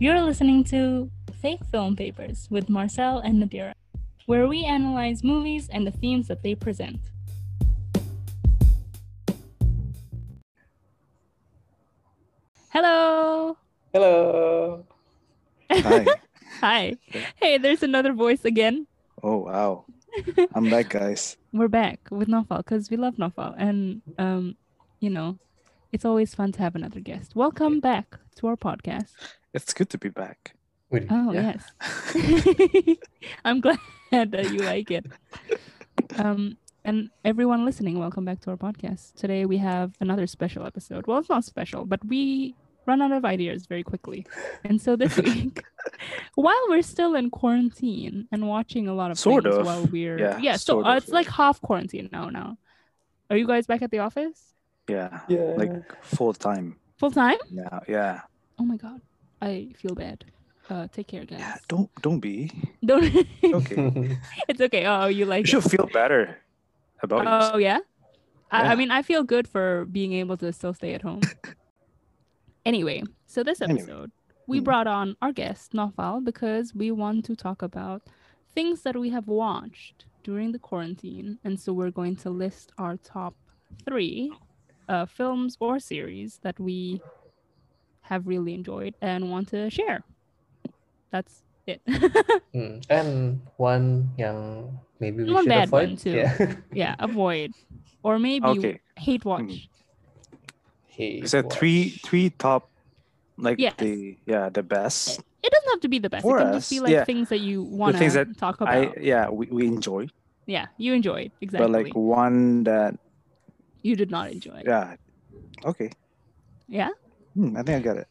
You're listening to Fake Film Papers with Marcel and Nadira, where we analyze movies and the themes that they present. Hello. Hello. Hi. Hi. Hey, there's another voice again. Oh wow. I'm back, guys. We're back with Naufal because we love Naufal, and um, you know, it's always fun to have another guest. Welcome back to our podcast. It's good to be back. Wait, Oh yeah. yes, I'm glad that you like it. Um, and everyone listening, welcome back to our podcast. Today we have another special episode. Well, it's not special, but we run out of ideas very quickly, and so this week, while we're still in quarantine and watching a lot of Sort things of. while we're Yeah, so sort uh, of. it's like half quarantine now. Now, are you guys back at the office Yeah. Yeah. Like full time. full time? Yeah. Yeah. Oh my god, I feel bad. Uh, take care, guys. Yeah. Don't don't be. Don't. Okay. it's okay. Oh, you like You it. feel better about. Oh yeah? I, I mean, I feel good for being able to still stay at home. anyway, so this Anyway. episode we Hmm. brought on our guest Naufal because we want to talk about things that we have watched during the quarantine, and so we're going to list our top three uh, films or series that we have really enjoyed and want to share. That's it. Hmm, And one yang maybe we One should bad avoid. one, too. Yeah. yeah, avoid or maybe Okay. hate watch. Hate Is that three watch. three top like Yes. the yeah, the best. It doesn't have to be the best. For it can just be us, like yeah. things that you want to that talk about. I yeah, we, we enjoy. yeah, you enjoyed exactly. But like one that you did not enjoy. yeah. Okay. Yeah? Hmm, I think I got it.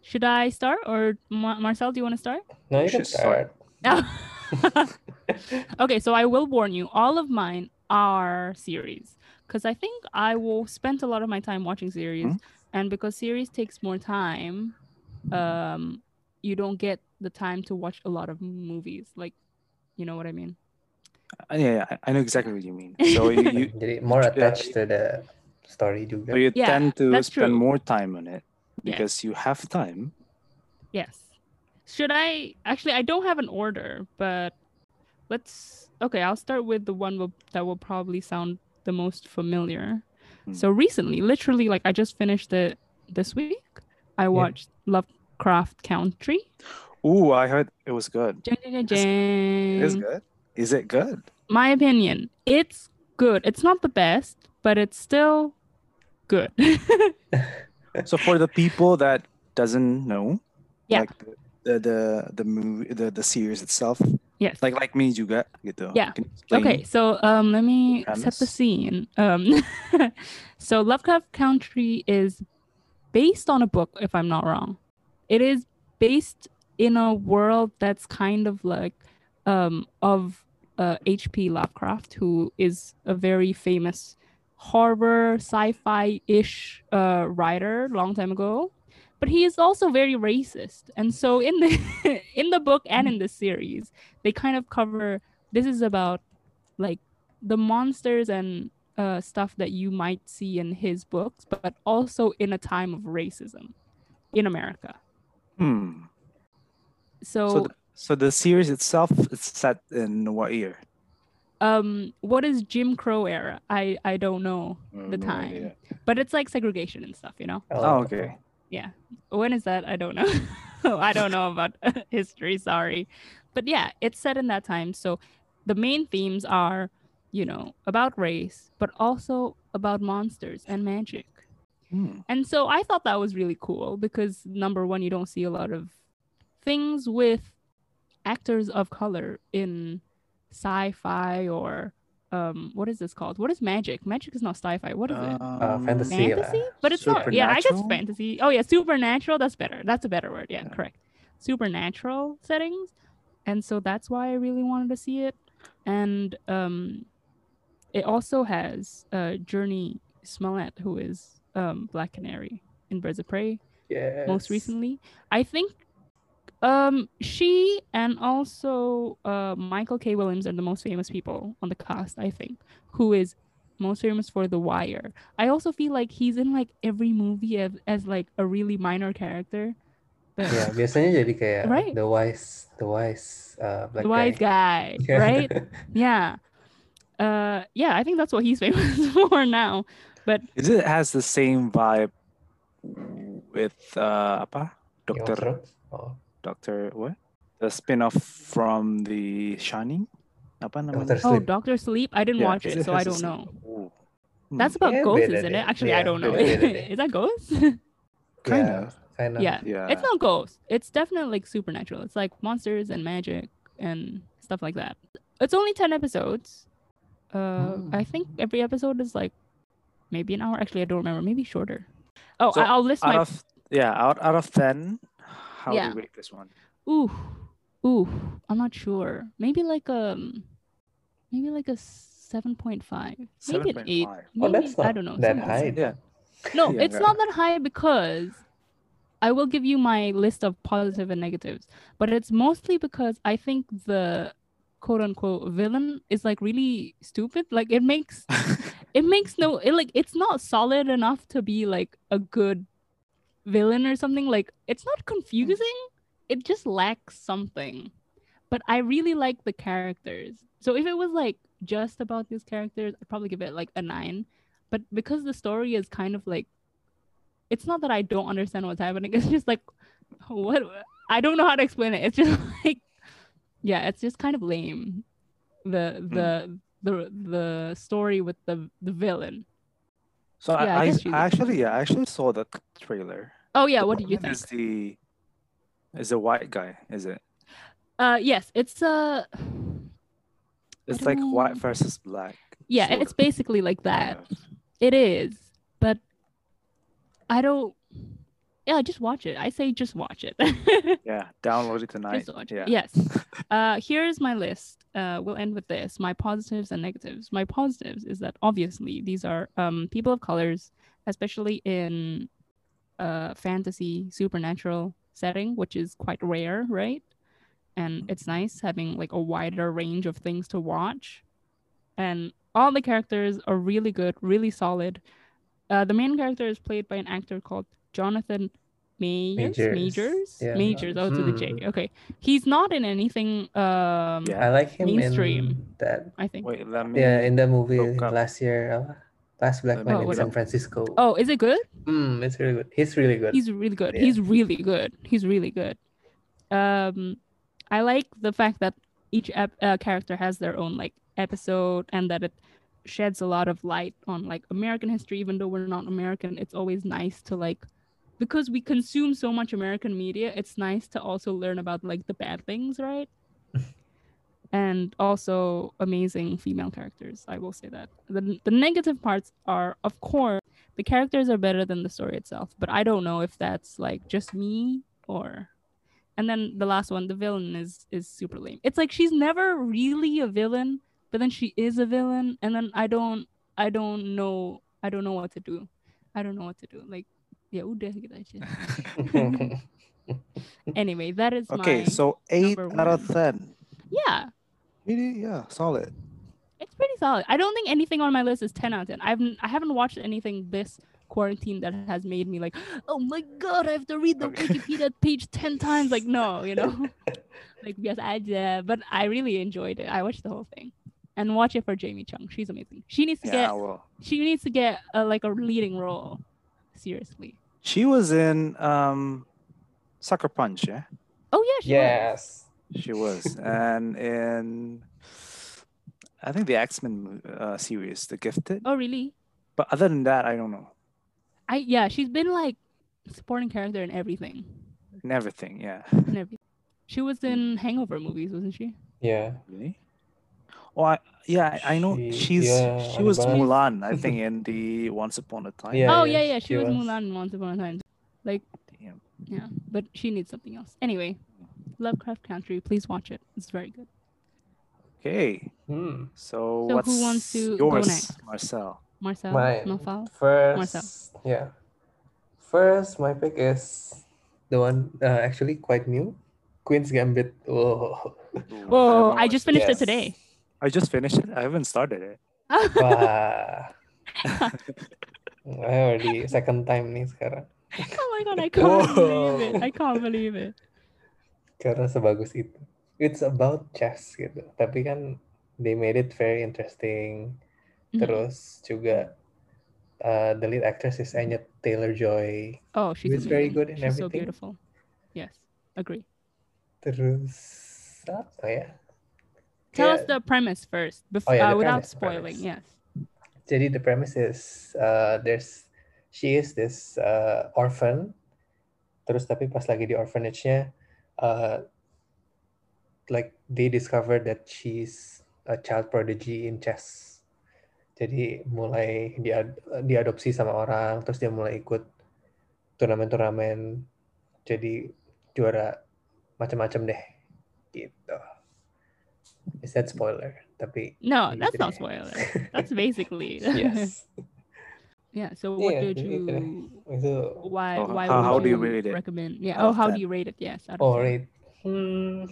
Should I start or Mar- Marcel? Do you want to start? No, you You should start. start. okay, so I will warn you. All of mine are series because I think I will spend a lot of my time watching series, Mhm. and because series takes more time, um, you don't get the time to watch a lot of movies. Like, you know what I mean? Uh, yeah, yeah, I- I know exactly what you mean. So you, you more attached to the story so you Yeah, tend to spend true. more time on it Yeah. because you have time. Yes. Should I actually? I don't have an order, but let's. Okay, I'll start with the one will, that will probably sound the most familiar. Hmm. So recently, literally, like I just finished it this week. I watched Lovecraft Country. Ooh, I heard it was good. Jang, jang, jang, It is jang. good. Is it good? My opinion, it's good. It's not the best, but it's still good. So for the people that doesn't know, Yeah. like the the the, the movie the, the series itself, yes. like like me juga gitu. Yeah. Okay, so um, let me set the scene. Um, so Lovecraft Country is based on a book, if I'm not wrong. It is based in a world that's kind of like um of uh, H.P. Lovecraft, who is a very famous horror sci-fi-ish uh, writer long time ago. But he is also very racist, and so in the in the book and in the series, they kind of cover this is about like the monsters and uh, stuff that you might see in his books, but also in a time of racism in America. Hmm. So, So the, so the series itself is set in what year? um, what is Jim Crow era? I I don't know the no time, idea. but it's like segregation and stuff, you know. Oh, okay. Yeah, when is that? I don't know. I don't know about history. Sorry, but yeah, it's set in that time. So the main themes are, you know, about race, but also about monsters and magic. Hmm. And so I thought that was really cool because number one, you don't see a lot of things with actors of color in sci-fi or um what is this called? What is magic? Magic is not sci-fi. What is it? Um, fantasy. Fantasy? But it's not. Yeah, I guess fantasy. Oh yeah, supernatural. That's better. That's a better word. Yeah, Yeah. correct. Supernatural settings, and so that's why I really wanted to see it. And um, it also has uh Jurnee Smollett, who is um Black Canary in Birds of Prey Yes. most recently. I think um she and also uh Michael K. Williams are the most famous people on the cast, I think, who is most famous for The Wire. I also feel like he's in like every movie as, as like a really minor character. The, Ya, biasanya jadi kayak Right. the wise, the wise uh, black the wise guy, right? yeah. Uh, yeah, I think that's what he's famous for now. But is it has the same vibe with uh apa? Doctor Oh, Doctor what? The spin-off from the Shining? Apa namanya? Doctor Oh, Doctor Sleep. I didn't Yeah, watch is it, so I don't know. Ooh. Hmm, That's about Yeah, ghosts, isn't deh. it? Actually, I don't know. Is that ghosts? kind Yeah, of. kind of. yeah. Yeah. It's not ghosts. It's definitely like supernatural. It's like monsters and magic and stuff like that. It's only 10 episodes. Uh, I Hmm. think every episode is like maybe an hour. Actually, I don't remember. Maybe shorter. Oh, So, I- I'll list out my. of yeah, out out of ten, how Yeah. do you rate this one? Ooh, ooh. I'm not sure. Maybe like um, maybe like a 7.5. Maybe an 8. 7.5. Oh, Maybe, that's I don't know. that high. Yeah. No, Yeah, it's yeah. not that high because I will give you my list of positive and negatives, but it's mostly because I think the quote unquote villain is like really stupid. Like it makes it makes no it like it's not solid enough to be like a good villain or something. Like it's not mm. confusing. It just lacks something. But I really like the characters. So if it was like just about these characters, I'd probably give it like a nine. But because the story is kind of like it's not that I don't understand what's happening. It's just like what I don't know how to explain it. It's just like yeah, it's just kind of lame. The mm. the the the story with the the villain. So Yeah, I I, I, guess you- I actually yeah, I actually saw the trailer. Oh yeah, The what did you think? Is the is the white guy? Is it? Uh yes, it's uh It's like white versus black. yeah, it's of, basically like that. of. It is, but I don't. Yeah, just watch it. I say just watch it. Yeah, download it tonight. just watch yeah. it. Yes. Uh, here's my list. Uh, we'll end with this. My positives and negatives. My positives is that obviously these are um people of colors, especially in uh fantasy supernatural setting, which is quite rare, right? And it's nice having like a wider range of things to watch. And all the characters are really good, really solid. Uh, the main character is played by an actor called Jonathan Majors. Majors. Majors. Yeah. Majors. Oh, to the J. Hmm. Okay. He's not in anything. Um, Yeah. I like him Mainstream. in that. I think. Wait, let me. Yeah, in the movie last year, apa? Last Black Man me in San up. Francisco. Oh, is it good? Mm, it's really good. He's really good. He's really good. Yeah. He's really good. He's really good. Um, I like the fact that each ep- uh, character has their own like episode, and that it sheds a lot of light on like American history. Even though we're not American, it's always nice to like because we consume so much American media. It's nice to also learn about like the bad things, right? and also amazing female characters. I will say that. The the negative parts are, of course, the characters are better than the story itself, but I don't know if that's like just me or. And then the last one, the villain is is super lame. It's like she's never really a villain, but then she is a villain, and then I don't I don't know I don't know what to do. I don't know what to do. Like, ya udah gitu aja. Anyway, that is Okay, my so eight number out of ten. yeah. Really? Yeah, solid. It's pretty solid. I don't think anything on my list is 10 out of 10. I haven't I haven't watched anything this quarantine that has made me like, oh my god, I have to read the Okay. Wikipedia page 10 times. Like, no, you know? like, yes, I did. But I really enjoyed it. I watched the whole thing. And watch it for Jamie Chung. She's amazing. She needs to Yeah, get well, she needs to get a, like a leading role. Seriously. She was in um, Sucker Punch. Yeah, Oh yeah, she was. yes. she was, and in I think the X Men uh, series, The Gifted. Oh really? But other than that, I don't know. I yeah, she's been like supporting character in everything. In everything, yeah. In everything. She was in Hangover movies, wasn't she? Yeah. Really? Oh, I, yeah, I I know. She- She's yeah, she was bus. Mulan, I think, in the Once Upon a Time. Yeah, oh yeah, yeah, yeah. She, she was, was. Mulan Once Upon a Time. Like Damn. yeah, but she needs something else. Anyway, Lovecraft Country. Please watch it. It's very good. Okay, Hmm. so, So who wants to go yours, next? Marcel? Marcel, Mine. Mafal. First, yeah. First, my pick is the one uh, actually quite new, Queen's Gambit. Oh, Whoa! haven't I just finished it today. I just finished it. I haven't started it. wah. I already second time nih sekarang. Oh my god, I can't believe it. Whoa. I can't believe it. karena sebagus itu. It's about chess gitu. Tapi kan they made it very interesting. Mhm. Terus juga uh, the lead actress is Anya Taylor-Joy. Oh, she's It's very amazing. good in She's so everything. beautiful. Yes, agree. Terus apa ya? Tell us Kayak- the premise first, Oh, before yeah, the uh, without premise, spoiling. premise. Yes. Jadi the premise is uh, there's she is this uh, orphan. Terus tapi pas lagi di orphanage-nya uh, like they discovered that she's a child prodigy in chess. Jadi mulai diad diadopsi sama orang, terus dia mulai ikut turnamen-turnamen jadi juara macam-macam deh gitu. Is that spoiler? Tapi No, that's not spoiler. That's basically. yes. yeah. So what Iya, did you? deh. Itu Why? Oh, why how- would how do you you rate it recommend? Yeah. Oh, how 10? do you rate it? Yes. Out of Oh, rate. Hmm,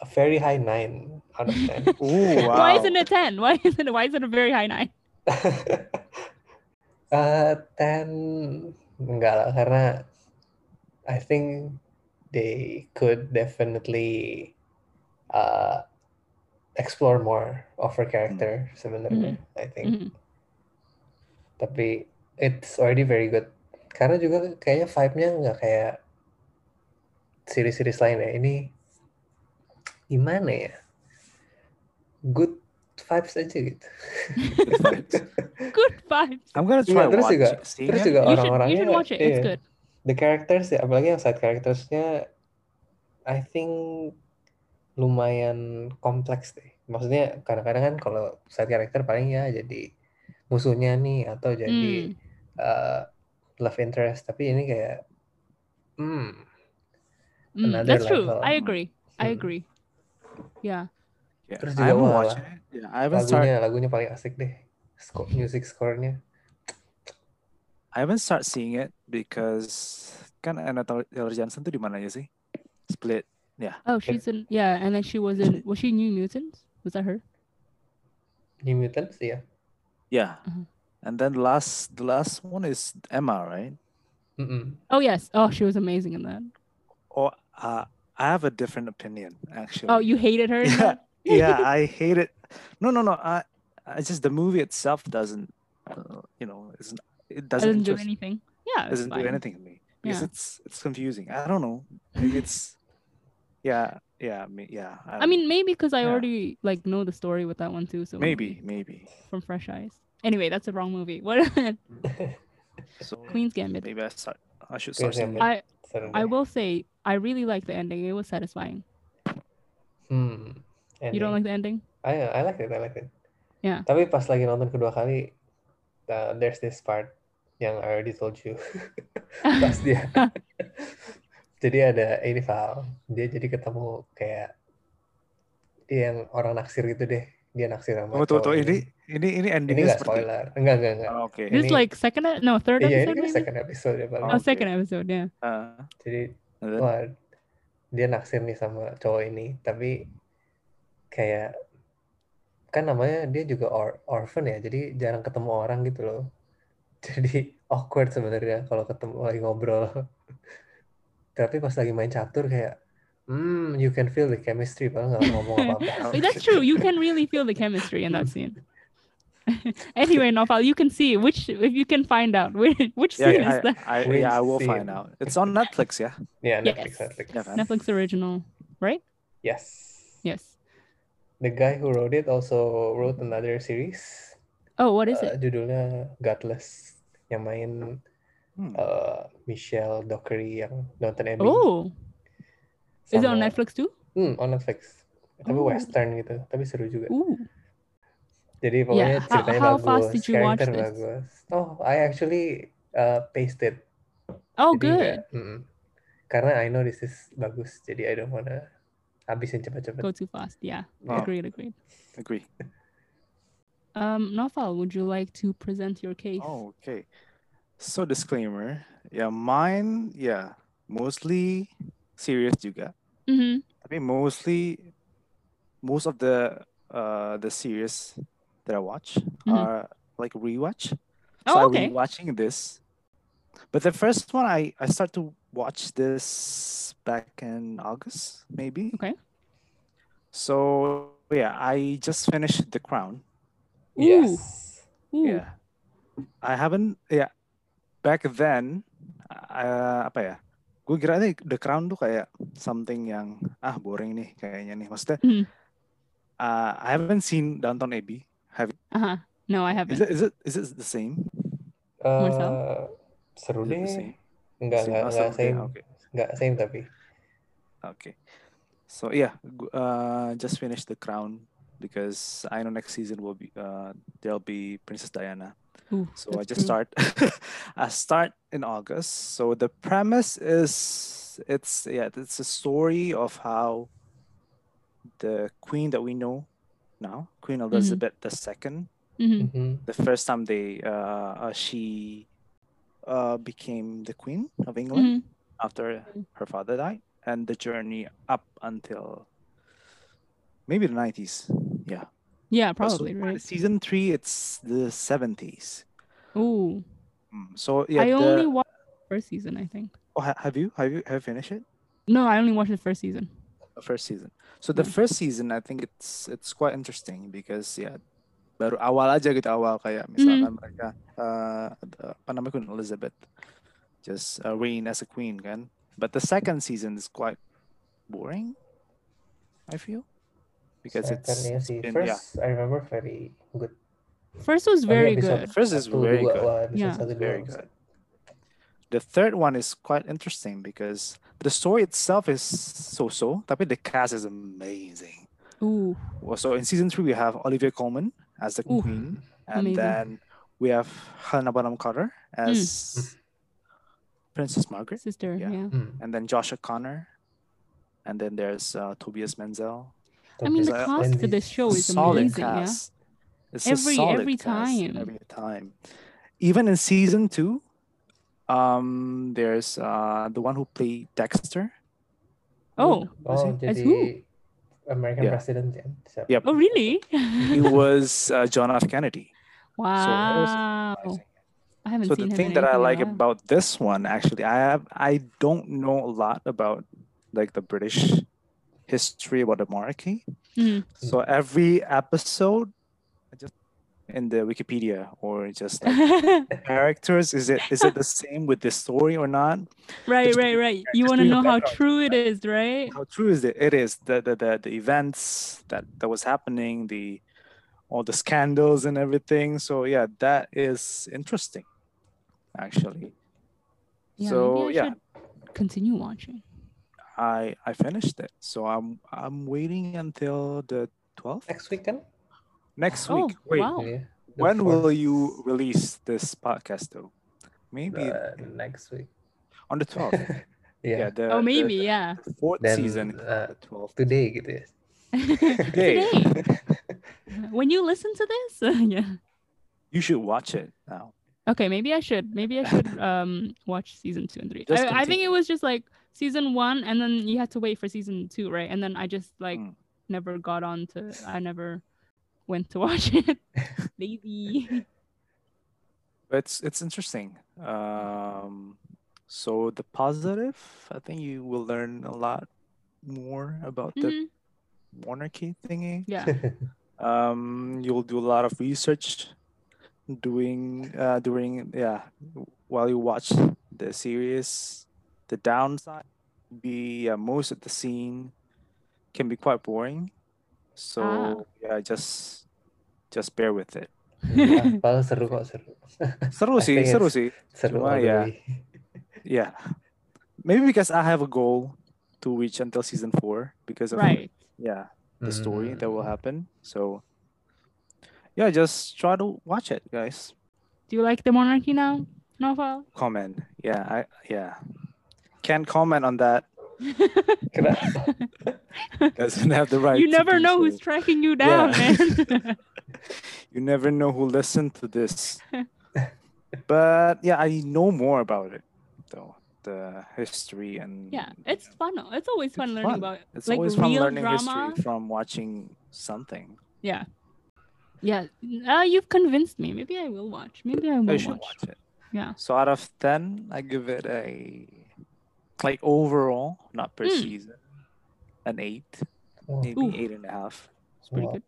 a very high nine out of ten. Ooh, wow. Why isn't it ten? Why isn't it? Why is it a very high nine? uh, ten enggak lah karena I think they could definitely uh, explore more of her character sebenarnya. I think. Mhm. Tapi it's already very good. Karena juga kayaknya vibe-nya nggak kayak series-series lain ya. Ini gimana ya? Good vibes aja gitu. Good vibes. Good vibes. I'm gonna Iya, try terus watch, juga seeing terus it. juga You should, you orang-orangnya should watch it. It's good. The characters ya, apalagi yang side charactersnya I think lumayan kompleks deh. Maksudnya kadang-kadang kan kalau side character paling ya jadi musuhnya nih atau jadi Mm. uh, love interest. Tapi ini kayak hmm Mm, Another that's true. level. I agree. I Hmm. agree. Yeah. Yeah, Terus I juga haven't wah. Yeah, I lagunya started. lagunya paling asik deh. Sco music score-nya. I haven't started seeing it because kan Anna Taylor Johnson tuh di mana aja sih? Split. Yeah. Oh, she's in. Yeah, and then she was in. Was she New Mutants? Was that her? New Mutants ya. Yeah. Mhm. And then the last the last one is Emma, right? Mm-mm. Oh yes. Oh, she was amazing in that. Or uh, I have a different opinion actually. Oh, you hated her. yeah, yeah, I hate it. No, no, no. I, I just the movie itself doesn't, uh, you know, isn't, it doesn't, doesn't do anything. Yeah, it's doesn't do anything to me because Yeah. it's it's confusing. I don't know. Maybe it's, yeah, yeah, me, yeah. I don't mean, maybe because I Yeah. already like know the story with that one too. So maybe, maybe. from fresh eyes. Anyway, that's the wrong movie. What? So Queen's Gambit. maybe I start. I should Queen's start seeing I Seru I will say I really like the ending. It was satisfying. Hmm. You don't like the ending? I I like it, I like it. Yeah. Tapi pas lagi nonton kedua kali, uh, there's this part yang I already told you. pas dia. jadi ada ini Val, dia jadi ketemu kayak dia yang orang naksir gitu deh. Dia naksir sama Oh, tuh, tuh, cowok ini, ini, ini Ini endingnya nggak seperti. spoiler. Enggak, enggak, enggak. Oh, Oke. This Ini- like second, e- no third Iya, ini episode kan maybe. second episode ya. Oh, second episode. Yeah. Uh, Jadi then- wah dia naksir nih sama cowok ini tapi kayak kan namanya dia juga or orphan ya jadi jarang ketemu orang gitu loh jadi awkward sebenarnya kalau ketemu lagi ngobrol tapi pas lagi main catur kayak hmm you can feel the chemistry padahal nggak ngomong apa-apa That's true. You can really feel the chemistry in that scene. anyway, Nopal, you can see which if you can find out which which yeah, scene I, is that. I, Which yeah, I will find out. It's on Netflix, yeah. ya Netflix Yes. Netflix Yeah? Netflix original, right? yes Yes. the guy who wrote it also wrote another series Oh, what is Uh, it? judulnya Godless yang main Hmm. uh, Michelle Dockery yang Downton Abbey Oh, is it on sama- Netflix too? Hmm, on Netflix. Tapi Oh. western gitu, tapi seru juga. Ooh. Jadi pokoknya how- ceritanya how bagus, fast did you watch karakter this? bagus. Oh, I actually uh, pasted. Oh, Jadi good. nggak- mm-mm. Karena I know this is bagus, jadi I don't wanna habisin cepat-cepat. Go too fast. Yeah. Oh. Agreed. Agreed. Agree. Um, Nofal, would you like to present your case? Oh, okay. So disclaimer, yeah, mine, yeah, mostly serious juga. Mm-hmm. Tapi mostly, most of the uh the series that I watch Mhm. are like rewatch. Oh, So Oh, I'm okay. rewatching this But the first one, I I start to watch this back in August, maybe. Okay. So yeah, I just finished The Crown. Ooh. Yes. Ooh. Yeah. I haven't yeah. Back then uh, apa ya? Gue kira nih The Crown tuh kayak something yang ah boring nih kayaknya nih. Maksudnya Mhm. uh, I haven't seen Downton Abbey. Have Uh-huh. No, I haven't. is it is it is it the same? Marcel? Eh, seru deh. same? Enggak, Same. enggak, Oh, enggak same. Okay. Enggak same tapi. Okay. So yeah, uh, just finished The Crown because I know next season will be uh there'll be Princess Diana. Ooh, So I just true. start I start in August. So the premise is it's yeah, it's a story of how the queen that we know now, Queen Elizabeth II, Mhm. Mhm. the first time they uh, uh she uh became the queen of England Mhm. after Mm. her father died and the journey up until maybe the 90s. Yeah. Yeah, But so probably, right? Season 3 it's the 70s. Ooh. Mm, So yeah, I the, only watched the first season, I think. oh, have you have you have you finished it? No, I only watched the first season. The first season. So the Yeah. first season I think it's it's quite interesting because yeah baru awal aja gitu awal kayak misalkan mereka uh, apa namanya Queen Elizabeth just uh, reign as a queen kan. But the second season is quite boring. I feel because it's, Second, iya it's sih. been First, yeah I remember very good. First was very episode good. First is very good. Yeah. very good. The third one is quite interesting because the story itself is so-so, tapi the cast is amazing. Ooh. Well, so in season three we have Olivia Colman as the Ooh, queen, and amazing. then we have Helena Bonham Carter as Princess Margaret, Sister, Yeah. yeah. Hmm. and then Josh O'Connor, and then there's uh, Tobias Menzies. I mean, the So, cast for this show is solid amazing, yeah. It's Every- a solid every cast time. every time. Even in season two, um, there's uh the one who played Dexter. Oh, Oh. As jadi who? American Yeah. President kan? Siapa? Yep, oh really? he was uh, John F. Kennedy. So that was wow. surprising. I haven't So seen the thing that I anything in a like while. about this one, actually, I have I don't know a lot about like the British history about the monarchy. Mhm. So every episode, just in the Wikipedia or just like characters, is it is it the same with the story or not? right, Just right, right. You want to know how true it is, right? How true is it? It is the the the, the events that that was happening, the all the scandals and everything. So yeah, that is interesting, actually. Yeah, so maybe I yeah. should continue watching. I I finished it. So I'm I'm waiting until the 12th Next weekend. kan? next Oh, week. Wait, wow. Iya, the when will you release this podcast though? Maybe uh, next week. on the 12th. Yeah. yeah, the, oh, maybe, the, yeah. the fourth Then, season is uh, the 12th. Today gitu ya. Today. when you listen to this, yeah. You should watch it now. Okay, maybe I should. Maybe I should um watch season two and three. I, I think it was just like season one, and then you had to wait for season two, right? And then I just like Mm. never got on to. I never went to watch it. Lazy. It's it's interesting. Um, so the positive, I think you will learn a lot more about the Mhm, monarchy thingy. Yeah. um you'll do a lot of research doing uh during yeah while you watch the series the downside be uh, most of the scene can be quite boring so Ah. yeah just just bear with it Iya, Padahal seru kok seru. seru sih seru sih Seru all Cuma ya, way. yeah maybe because i have a goal to reach until season four because of right. yeah the story that will happen so yeah just try to watch it guys Do you like the monarchy now, Nova? comment. Yeah, I yeah. Can't comment on that. Doesn't have the right. you never know so. who's tracking you down, Yeah. man. You never know who listened to this. but yeah, I know more about it though. The history and yeah, it's fun. It's always fun It's learning fun. about it's like always fun real learning drama. history from watching something. Yeah. Yeah. Uh, you've convinced me. Maybe I will watch. Maybe I will you should watch. watch it. Yeah. So out of ten, I give it a like overall, not per Mm. season, an eight, Oh, maybe Ooh. eight and a half. It's pretty Wow. good.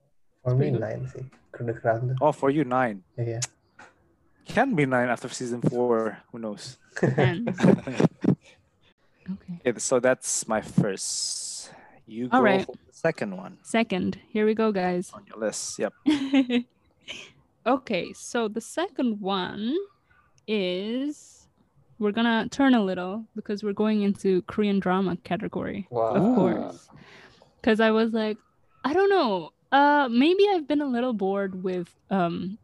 for me pretty good. nine sih. Kedengeran. Oh, for you nine. Iya. Can be nine after season four. Who knows? Okay. Okay, so that's my first. You go All right. for the second one Second, here we go, guys. on your list. Yep. okay, so the second one is we're gonna turn a little because we're going into Korean drama category, Wow. of course. Because I was like, I don't know. Uh, maybe I've been a little bored with um,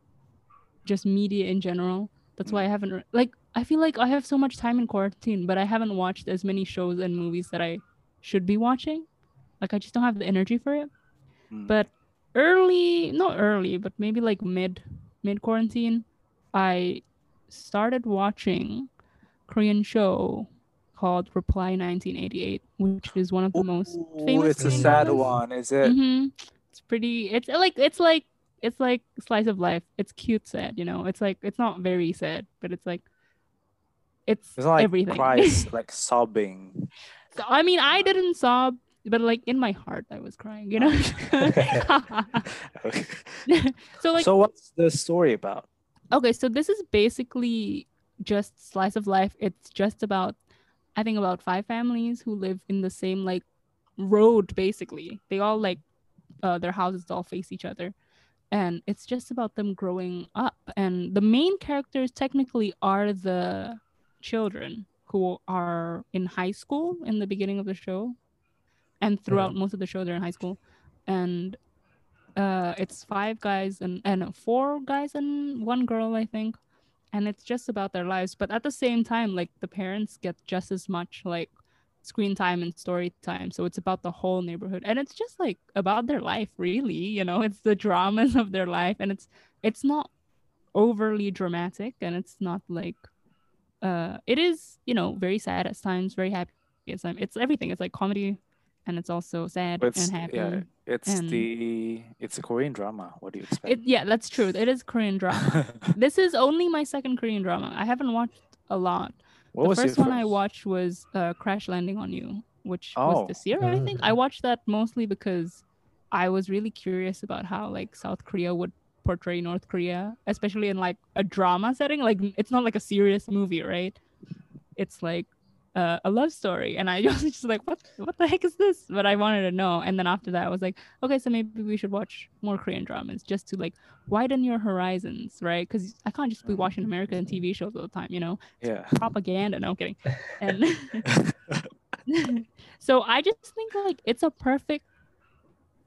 just media in general. That's why I haven't re- like. I feel like I have so much time in quarantine, but I haven't watched as many shows and movies that I should be watching. Like I just don't have the energy for it. Mm. But early, not early, but maybe like mid mid quarantine, I started watching Korean show called Reply 1988, which is one of the most Ooh, famous it's a sad one, is it? hmm It's pretty. It's like it's like it's like slice of life. It's cute, sad. You know, it's like it's not very sad, but it's like it's, It's not like everything. cries, like sobbing. So, I mean, I didn't sob, but like in my heart, I was crying. You know. So like so what's the story about? okay so this is basically just slice of life. It's just about i think about five families who live in the same like road basically. They all like uh, their houses all face each other. And it's just about them growing up. And the main characters technically are the children who are in high school in the beginning of the show and throughout most of the show they're in high school. And uh it's five guys and and four guys and one girl i think and it's just about their lives but at the same time like the parents get just as much like screen time and story time so it's about the whole neighborhood and it's just like about their life really you know? It's the dramas of their life and it's it's not overly dramatic and it's not like uh it is you know very sad at times very happy at times. It's everything. It's like comedy and it's also sad It's and happy yeah, it's and- the it's a Korean drama. What do you expect? it yeah that's true it is korean drama this is only my second korean drama i haven't watched a lot what the was first your one I watched was uh, Crash Landing on You, which Oh. was this year, I think. Mm. I watched that mostly because I was really curious about how like South Korea would portray North Korea, especially in like a drama setting. Like it's not like a serious movie, right? It's like uh, a love story, and I was just like, what what the heck is this? But I wanted to know, and then after that, I was like, okay, so maybe we should watch more Korean dramas just to like widen your horizons, right? Because I can't just be watching American TV shows all the time, you know yeah. propaganda. No I'm kidding. And so I just think like it's a perfect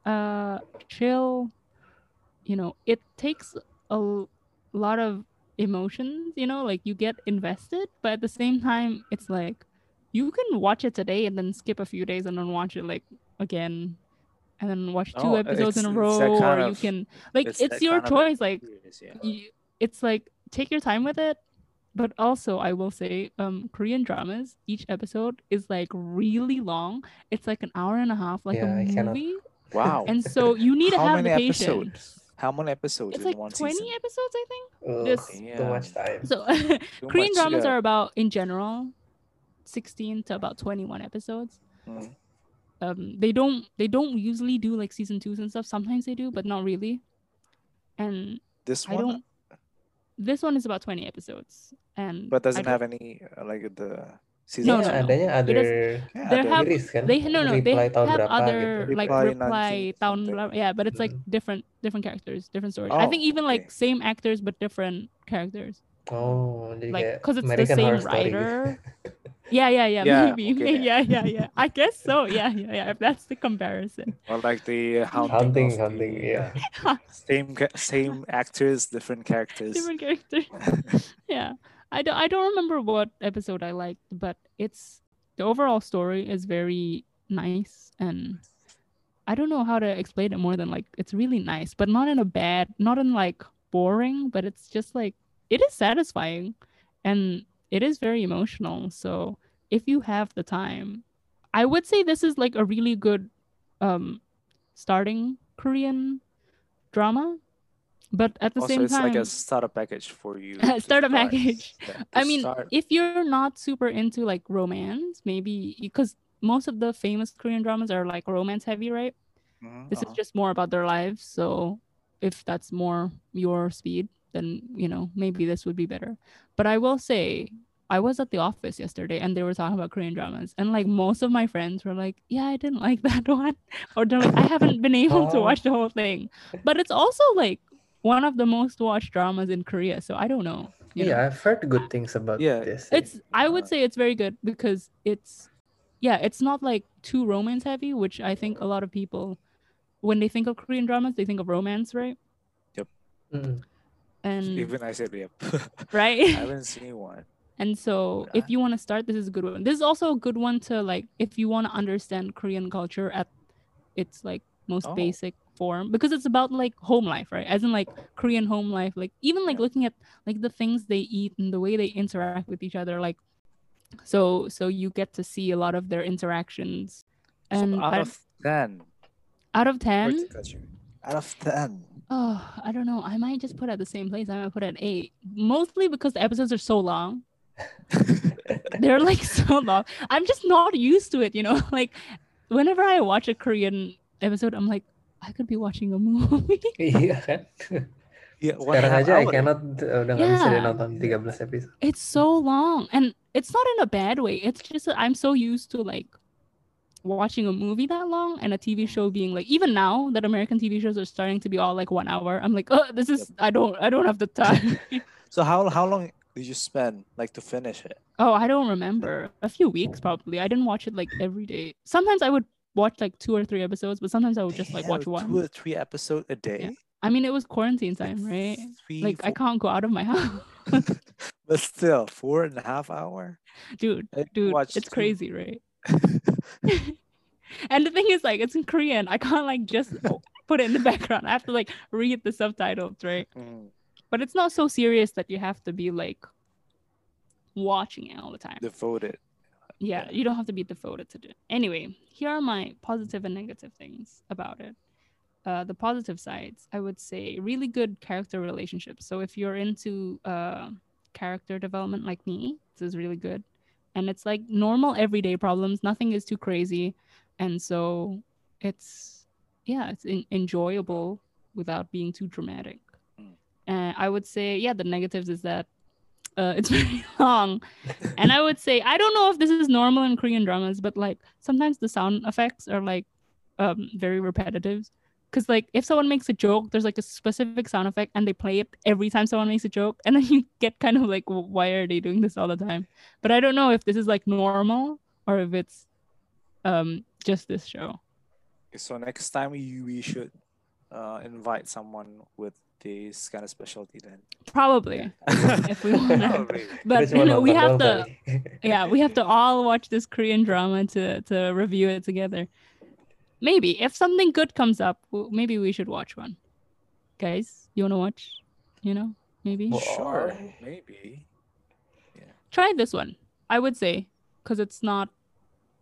uh chill, you know, it takes a lot of emotions, you know, like you get invested, but at the same time it's like you can watch it today and then skip a few days and then watch it like again and then watch two Oh, episodes in a it's- it's that row or kind you of- can like it's it's, your kind of choice like Yes, yeah. you, it's like take your time with it but also i will say um korean dramas each episode is like really long it's like an hour and a half like Yeah, I a cannot- movie Wow. and so you need to How have the many patience episodes? How many episodes it's in like one 20 season? episodes i think Ugh, This- too much time. so korean much, dramas yeah. are about in general 16 to about 21 episodes Mm. um they don't they don't usually do like season twos and stuff sometimes they do but not really and This i one, don't this one is about 20 episodes and but doesn't have any uh, like the season. No, Iya, no, no. adanya It other Yeah, There ada. have- series kan? they no no they Reply tahun have berapa other gitu. like Reply reply 19 town yeah but it's like Mm. different different characters different stories i Oh, think even like okay. same actors but different characters Oh, like because it's American the same Horror Story gitu. writer yeah yeah yeah, Yeah, maybe okay. yeah. Yeah yeah i guess so. Yeah yeah yeah. If that's the comparison. Or like the haunting, Haunting, of haunting, the, yeah. uh, same same actors, different characters. different characters. Yeah. I don't i don't remember what episode i liked but it's the overall story is very nice and i don't know how to explain it more than like it's really nice but not in a bad not in like boring but it's just like it is satisfying and it is very emotional so if you have the time i would say this is like a really good um starting korean drama But at the also, same it's time, it's like a starter package for you. to Starter package. Yeah, I mean, start. if you're not super into like romance, maybe because most of the famous Korean dramas are like romance heavy, right? Mhm, This is just more about their lives. So if that's more your speed, then you know maybe this would be better. But I will say, I was at the office yesterday and they were talking about Korean dramas, and like most of my friends were like, "Yeah, I didn't like that one," or they're like, "I haven't been able to Oh. watch the whole thing." But it's also like one of the most watched dramas in Korea, so I don't know. you know? Yeah, I've heard good things about Yeah, this. it's i would Uh, say it's very good because it's yeah it's not like too romance heavy which i think a lot of people when they think of korean dramas they think of romance right Mm. And Even I said, yep. right I haven't seen one. and so if you want to start this is a good one this is also a good one to like if you want to understand korean culture at its like most Oh. basic form because it's about like home life right as in like korean home life like even like Yeah. looking at like the things they eat and the way they interact with each other like so so you get to see a lot of their interactions and so out I- of 10, out of 10 to cut you. out of 10, oh i don't know i might just put it at the same place i might put it at eight mostly because the episodes are so long they're like so long. I'm just not used to it, you know. Like whenever I watch a Korean episode, I'm like, I could be watching a movie. Iya kan? yeah, Sekarang half aja I cannot uh, udah nggak bisa Yeah. nonton 13 episode. it's so long, and it's not in a bad way. It's just that I'm so used to like watching a movie that long and a TV show being like even now that American TV shows are starting to be all like one hour. I'm like, oh, this is I don't I don't have the time. So how how long did you spend like to finish it? oh, I don't remember. A few weeks probably. I didn't watch it like every day. Sometimes I would watch like two or three episodes, but sometimes I would just like watch one. Two or three episodes a day. Yeah. I mean, it was quarantine time, right? Three, Like I can't go out of my house, but still four and a half hour. dude. I Dude, it's two. crazy, right? and the thing is, like, it's in Korean. I can't like just put it in the background. I have to like read the subtitles, right? Mm, But it's not so serious that you have to be like watching it all the time. Devoted. yeah, yeah. you don't have to be devoted to it. Anyway, here are my positive and negative things about it. Uh, the positive sides, I would say, really good character relationships. So if you're into uh, character development like me, this is really good. And it's like normal everyday problems. Nothing is too crazy, and so it's yeah, it's en- enjoyable without being too dramatic. Mm. And I would say, yeah, the negatives is that uh, it's very long and I would say I don't know if this is normal in Korean dramas, but like sometimes the sound effects are like um very repetitive. Cause like if someone makes a joke, there's like a specific sound effect and they play it every time someone makes a joke, and then you get kind of like, why are they doing this all the time? But I don't know if this is like normal or if it's um just this show. So next time we we should uh, invite someone with this kind of specialty then. Probably, if we want. Probably. But you know, we have to. yeah we have to all watch this korean drama to to review it together maybe if something good comes up maybe we should watch one guys you want to watch you know maybe Well, Sure, Boy. maybe. try this one i would say because it's not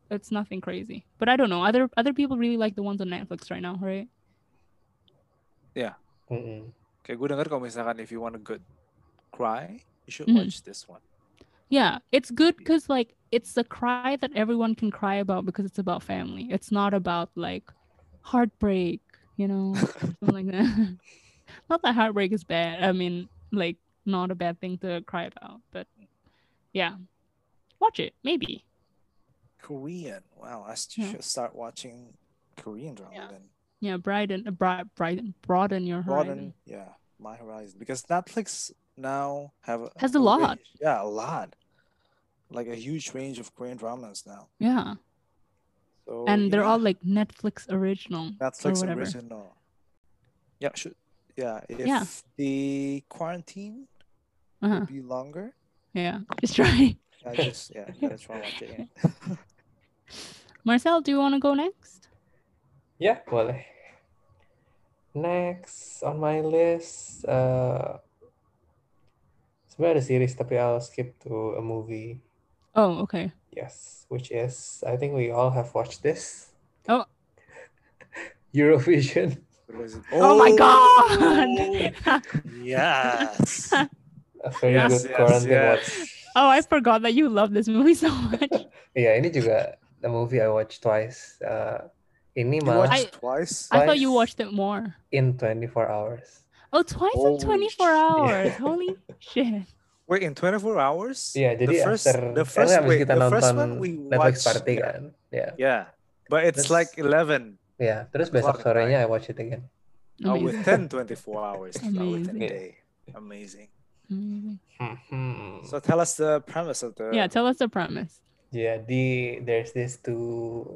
it's nothing crazy but i don't know other other people really like the ones on netflix right now right Mm-mm. Kayak gue denger kalau misalkan if you want a good cry, you should Mhm. watch this one. Yeah it's good because like it's the cry that everyone can cry about because it's about family it's not about like heartbreak you know like that not that heartbreak is bad i mean like not a bad thing to cry about but yeah watch it maybe Korean. Wow, I s- Yeah. should start watching Korean drama Yeah. then. yeah broaden uh, bri- broaden broaden your Broaden, horizon yeah, my horizon because Netflix now have a, Has a lot. range- Yeah, a lot. Like a huge range of Korean dramas now. yeah So and they're yeah, all like netflix original Netflix whatever. original. Yeah, should yeah. If Yeah. the quarantine uh-huh. will be longer, yeah just try I just yeah, gotta try watching it. marcel do you want to go next Yeah, boleh. Next on my list, uh, sebenarnya ada series tapi I'll skip to a movie. Oh okay Yes, which is I think we all have watched this. Oh. Eurovision. What was it? Oh my God! yes. A very Yes, good yes, quarantine yes. watch. oh, I forgot that you love this movie so much. Iya, ini juga the movie I watched twice. Uh, ini You malah watched I- twice? I thought you watched it more. in 24 hours. Oh, twice Holy in 24 shit. hours. Holy shit. Wait, in 24 hours? Iya, jadi the first, after the first, wait, kita the first nonton one we Netflix watched, party yeah, kan. Ya. yeah, but it's Terus- like 11 Ya, terus besok sorenya I watch it again. Amazing. within 24 hours, not within a Amazing. day. Amazing. Amazing. Hmm. So tell us the premise of the. Yeah, tell us the premise. Jadi there's this two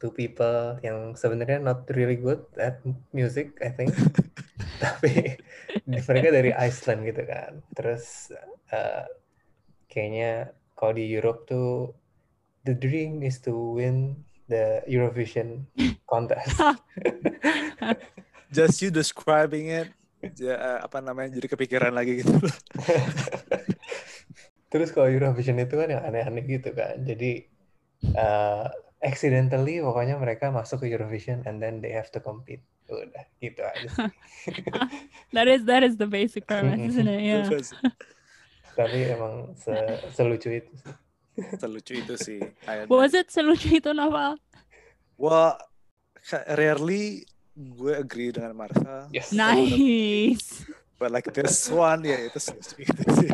two people yang sebenarnya not really good at music, I think. Tapi mereka dari Iceland gitu kan. Terus uh, kayaknya kalau di Europe tuh the dream is to win the Eurovision contest. Just you describing it, ya, uh, apa namanya, jadi kepikiran lagi gitu. Terus kalau Eurovision itu kan yang aneh-aneh gitu kan. Jadi uh, accidentally pokoknya mereka masuk ke Eurovision and then they have to compete. Udah gitu aja. That is that is the basic premise, isn't it? Yeah. Tapi emang se selucu itu sih. Terlucu itu sih. What was it selucu itu Naval? Well, rarely gue agree dengan Martha. Yes. Nice. But like this one, yeah, itu selucu itu sih.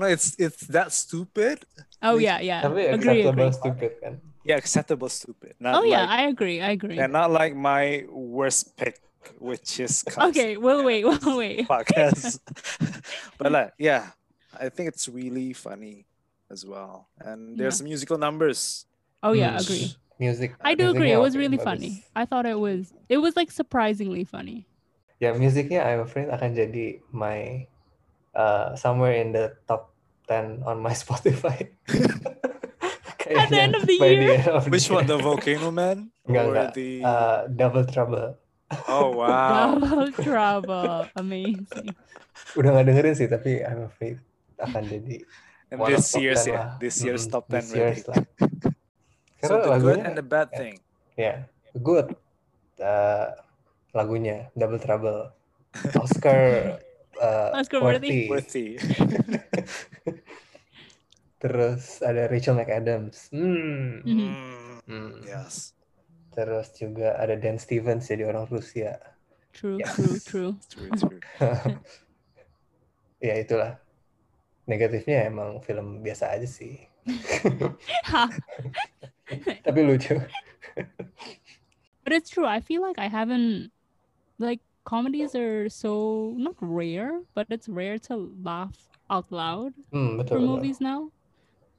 No, it's it's that stupid. Oh yeah, yeah. Tapi Agree, acceptable agree. stupid kan. Yeah, acceptable stupid. Not Oh yeah, like, I agree. I agree. and not like my worst pick, which is Okay, we'll wait. We'll wait. podcast. but like, yeah, I think it's really funny as well. And there's musical numbers. Oh yeah, agree. Music. I do agree. It was really bagus. funny. I thought it was it was like surprisingly funny. Ya musiknya I'm afraid akan jadi my uh, somewhere in the top 10 on my Spotify. At the end of the year? end of the Which one, year. the Volcano Man Enggak, or enggak. the? Uh, Double Trouble. oh wow! Double trouble. Amazing. Udah nggak dengerin sih, tapi I'm afraid akan jadi And one this top year's 10 yeah, lah. this year's Mm-mm, top ten this year's really. lah. So the good and the bad ya. thing. ya, good. Uh, lagunya Double Trouble. Oscar uh, Oscar worthy. Worthy. Terus ada Rachel McAdams. Hmm. Mhm. Mm, Hmm. yes. Terus juga ada Dan Stevens jadi orang Rusia. True, Yeah. true, true. True, true. ya itulah. Negatifnya emang film biasa aja sih. Tapi lucu. but it's true. I feel like I haven't like comedies are so not rare, but it's rare to laugh out loud Hmm, for movies now.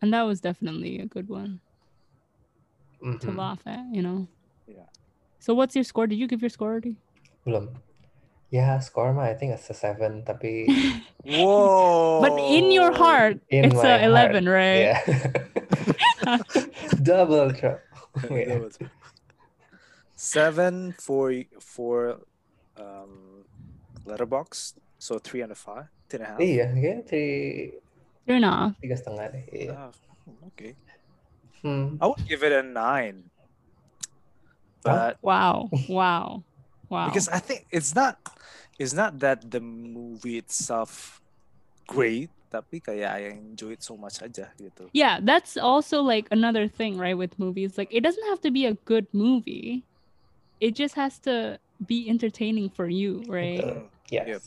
And that was definitely a good one to Mhm. laugh at, you know. Yeah. So what's your score? Did you give your score already? Belum. Ya, score mah I think it's a 7, tapi Whoa! But in your heart, in it's a 11, heart, right? yeah. Double trouble. Yeah. Seven for for um Letterboxd, so three and a five, three and a half. Iya, kayaknya three, Fair enough. tiga setengah deh. Iya. Ah, okay. Hmm. I would give it a nine. But Wow. Wow. Wow. because I think it's not it's not that the movie itself great, tapi kayak I enjoy it so much aja gitu. yeah, that's also like another thing, right? With movies, like it doesn't have to be a good movie. It just has to be entertaining for you, right? Betul. Yes. Yep.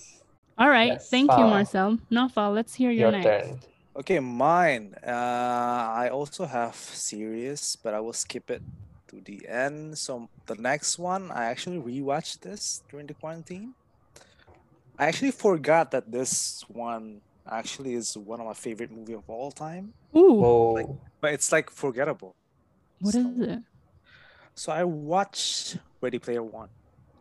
All right. Yes. Thank you, Marcel. Now, Fal, let's hear your, Your next. turn. Okay, mine. Uh, I also have serious, but I will skip it to the end. So the next one, I actually rewatched this during the quarantine. I actually forgot that this one actually is one of my favorite movie of all time, Ooh, Oh, but it's like forgettable. what is so- it? So I watched Ready Player One.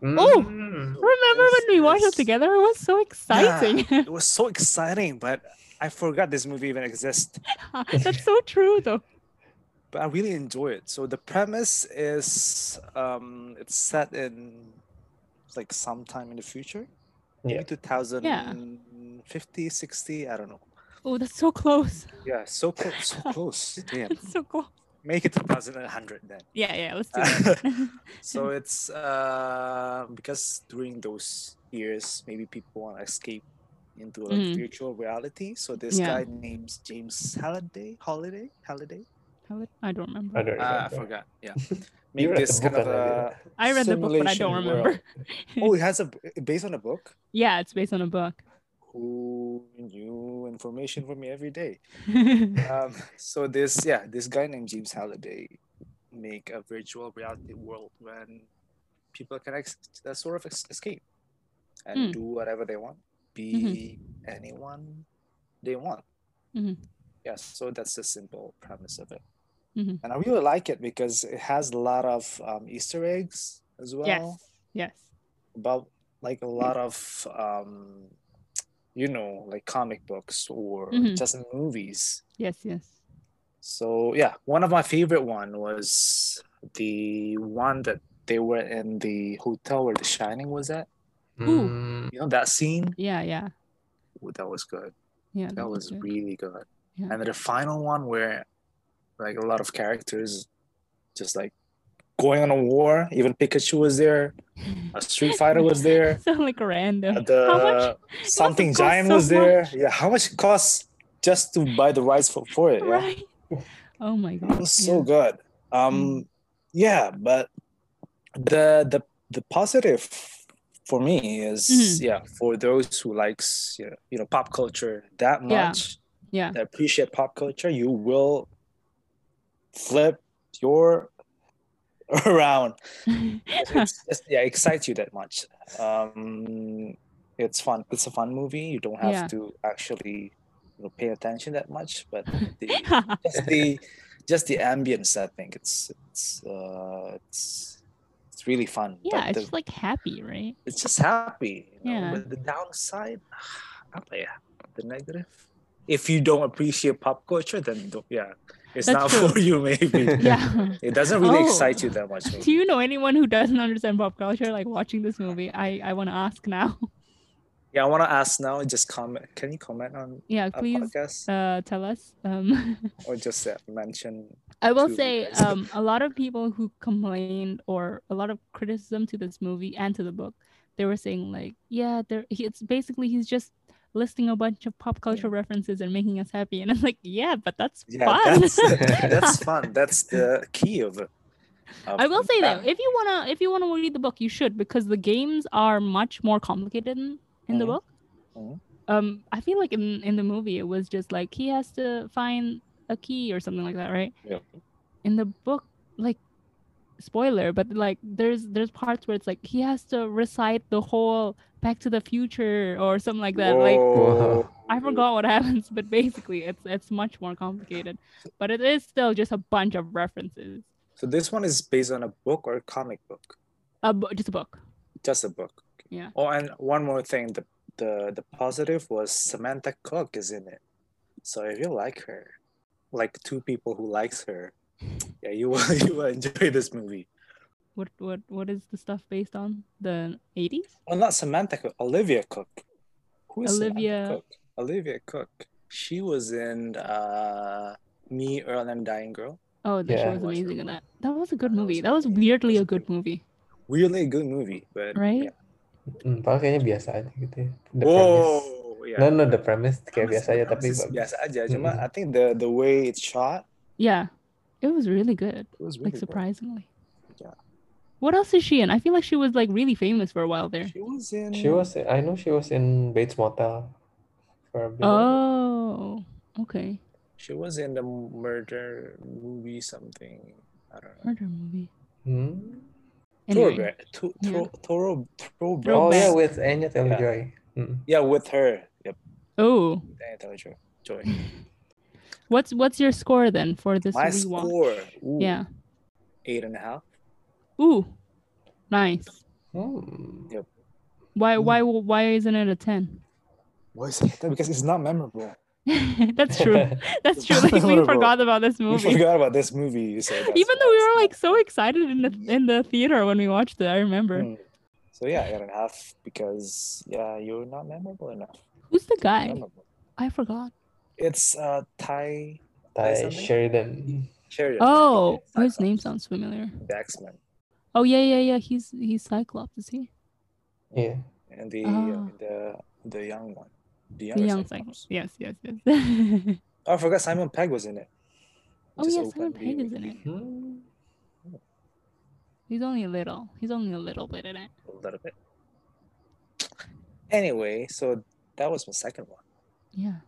Oh! Mm. Remember when we watched it Yes. together? It was so exciting. Yeah, It was so exciting, but I forgot this movie even exists. That's so true, though. but I really enjoy it. So the premise is um it's set in like sometime in the future. Yeah. Maybe 2050, 60, I don't know. Oh, that's so close. Yeah, so close, so close. Damn. It's so cool. Make it 2100 then. Yeah, yeah. Let's do that. so it's uh, because during those years, maybe people want to escape into like Mhm. virtual reality. So this Yeah. guy named James Halliday, Holiday, Holiday. How I don't remember. I don't Uh, I forgot. Yeah, You made read this the book kind of already. a I read the book, but I don't remember. oh, it has a based on a book. Yeah, it's based on a book. Who knew information from me every day? um, so this yeah this guy named james halliday make a virtual reality world when people can ex- uh, sort of ex- escape and Mm. do whatever they want be anyone they want Mhm. yes so that's the simple premise of it Mhm. and i really like it because it has a lot of um, easter eggs as well yes, yes. about like a lot of um you know like comic books or Mhm. just movies Yes, yes. so yeah, one of my favorite one was the one that they were in the hotel where The Shining was at. Ooh. Mm, You know that scene? Yeah, yeah. Ooh, that was good. Yeah. That was good. really good. Yeah. And then the final one where like a lot of characters just like going on a war. Even Pikachu was there. A Street Fighter was there. so like random. The How much? something giant so was there. Yeah, how much it costs just to buy the rights for, for it? Yeah. Oh my god. It was so yeah. good. Um, yeah, but the the the positive for me is Mhm. yeah for those who likes you know, you know pop culture that Yeah. much Yeah. that appreciate pop culture you will flip your around it's, it's, yeah excites you that much um it's fun it's a fun movie you don't have Yeah. to actually you know, pay attention that much but the, just the just the ambience i think it's it's uh it's it's really fun yeah, but it's the, just like happy, right? it's just happy you know? Yeah. but the downside ya the negative if you don't appreciate pop culture then don't, yeah it's That's not true. for you maybe Yeah. it doesn't really Oh. excite you that much Do you know anyone who doesn't understand pop culture like watching this movie? I I want to ask now. yeah i want to ask now just comment can you comment on yeah, please uh tell us. Um or just uh, mention I will say um a lot of people who complained or a lot of criticism to this movie and to the book, they were saying like, yeah, there it's basically he's just listing a bunch of pop culture references and making us happy. And I'm like, yeah, but that's yeah fun. that's that's fun that's the key of it I will say that that. if you wanna if you wanna read the book, you should because the games are much more complicated in, in the Mhm. book. Mhm. Um, I feel like in in the movie it was just like he has to find a key or something like that, right? Yeah. In the book, like spoiler, but like there's there's parts where it's like he has to recite the whole Back to the Future or something like that. Like Whoa. I forgot what happens, but basically it's it's much more complicated. But it is still just a bunch of references. so this one is based on a book or a comic book A bu- just a book. just a book Yeah. Oh, and one more thing, the the the positive was Samantha Cook is in it. So if you like her, like two people who likes her, yeah, you will you will enjoy this movie. What what what is the stuff based on? The 80s? Well, not Samantha Cook, Olivia Cooke. Who is Olivia- Samantha Cook? Olivia Cooke. She was in uh Me, Earl, and Dying Girl. Oh, that she Yeah. was amazing in that. That was a good That was movie. That was weirdly a good good. movie, Really good movie, but right? yeah. Hmm, padahal kayaknya biasa aja gitu ya. The premise. Yeah. No, no, the premise kayak Premise- biasa aja tapi bagus. biasa aja. Cuma Mm-mm. I think the the way it's shot, Yeah. It was really good. it was Like really good. surprisingly. Yeah. What else is she in? I feel like she was like really famous for a while there. She was in. She was, I know she was in Bates Motel for a bit. Oh, okay. She was in the murder movie something. I don't know. Murder movie. Hmm? Anyway, Throwback. To, Yeah. throw, throw, throwback. Oh yeah, with Anya Taylor-Joy. Hmm. Yeah, with her. Yep. oh, Anya Taylor-Joy. Joy. what's what's your score then for this My rewatch? score. Ooh, Yeah. Eight and a half. Ooh, nice. Hmm. Why Mm. why why isn't it a ten? Why is it? Because it's not memorable. That's true. That's true. Like we forgot about this movie. We movie. forgot about this movie. So that's Even though we were like so excited in the in the theater when we watched it, I remember. Mm. So yeah, eight and a half because yeah, you're not memorable enough. Who's the guy? I forgot. It's uh Thai Tye something? Sheridan. Sheridan. Oh, yeah, his name sounds familiar. The X-Men. Oh yeah, yeah, yeah. He's he's Cyclops, is he? Yeah. And the Oh. the the young one. The The young Cyclops. Cyclops. Yes, yes, yes. Oh, I forgot Simon Pegg was in it. oh Just yeah, Simon the Pegg is in it. He's only a little. He's only a little bit in it. A little bit. Anyway, so that was my second one. Yeah.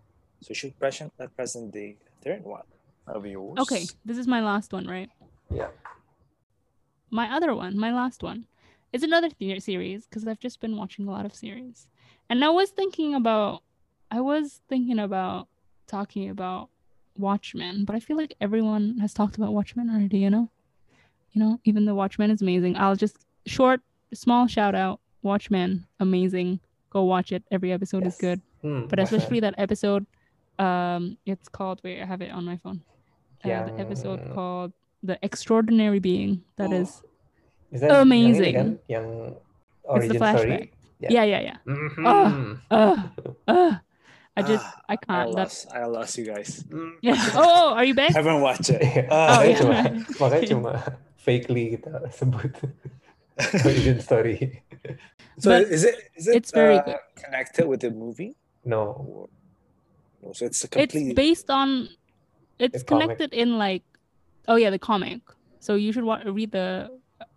So should present uh, present the third one of yours. Okay, this is my last one, right? Yeah. My other one, my last one, is another the- series because I've just been watching a lot of series, and I was thinking about, I was thinking about talking about Watchmen, but I feel like everyone has talked about Watchmen already. You know, you know, even though Watchmen is amazing, I'll just short, small shout out, Watchmen, amazing. Go watch it. Every episode is good Hmm, but especially that episode um it's called wait i have it on my phone uh, the episode called the extraordinary being That Oh, is, Is that Yang, ini amazing. kan? it's origin the story. flashback Yeah. yeah yeah yeah Mhm. uh uh i just Ah, i I can't lost, that's I lost you guys. yeah oh are you back haven't watched it. Iya, Ah, makanya yeah. cuma makanya cuma fakely kita sebut origin story. so But is it is it it's very uh, good. connected with the movie? No. Or, no, so it's a it's based on it's The comic. connected in like oh yeah the comic so you should wa- read the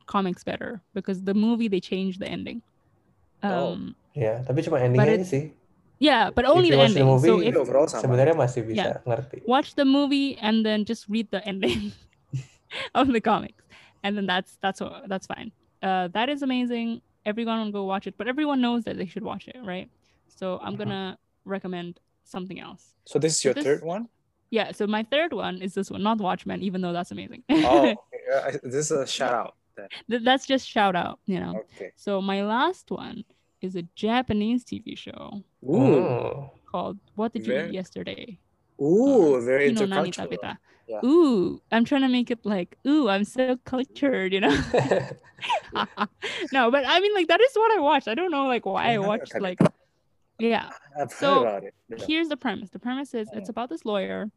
comics better because the movie they changed the ending Oh. um Ya, tapi cuma endingnya aja sih. yeah but only you the watch the ending so movie, if overall. Sebenarnya masih bisa ngerti. watch the movie and then just read the ending of the comics and then that's that's that's fine uh that is amazing everyone will go watch it but everyone knows that they should watch it right so i'm Mhm. gonna recommend something else So this is your this- third one? yeah so my third one is this one not watchmen even though that's amazing Oh, okay. Uh, this is a shout out. Then. That's just shout out you know Okay. so my last one is a japanese tv show Ooh, Hmm. called what did you Very- eat yesterday ooh, very Kino nani intercultural. Yeah. Ooh, I'm trying to make it like, ooh, I'm so cultured, you know? no, but I mean, like, that is what I watched. I don't know, like, why I watched, like, yeah. I've So, heard about it. Yeah. Here's the premise the premise is it's Mm. about this lawyer,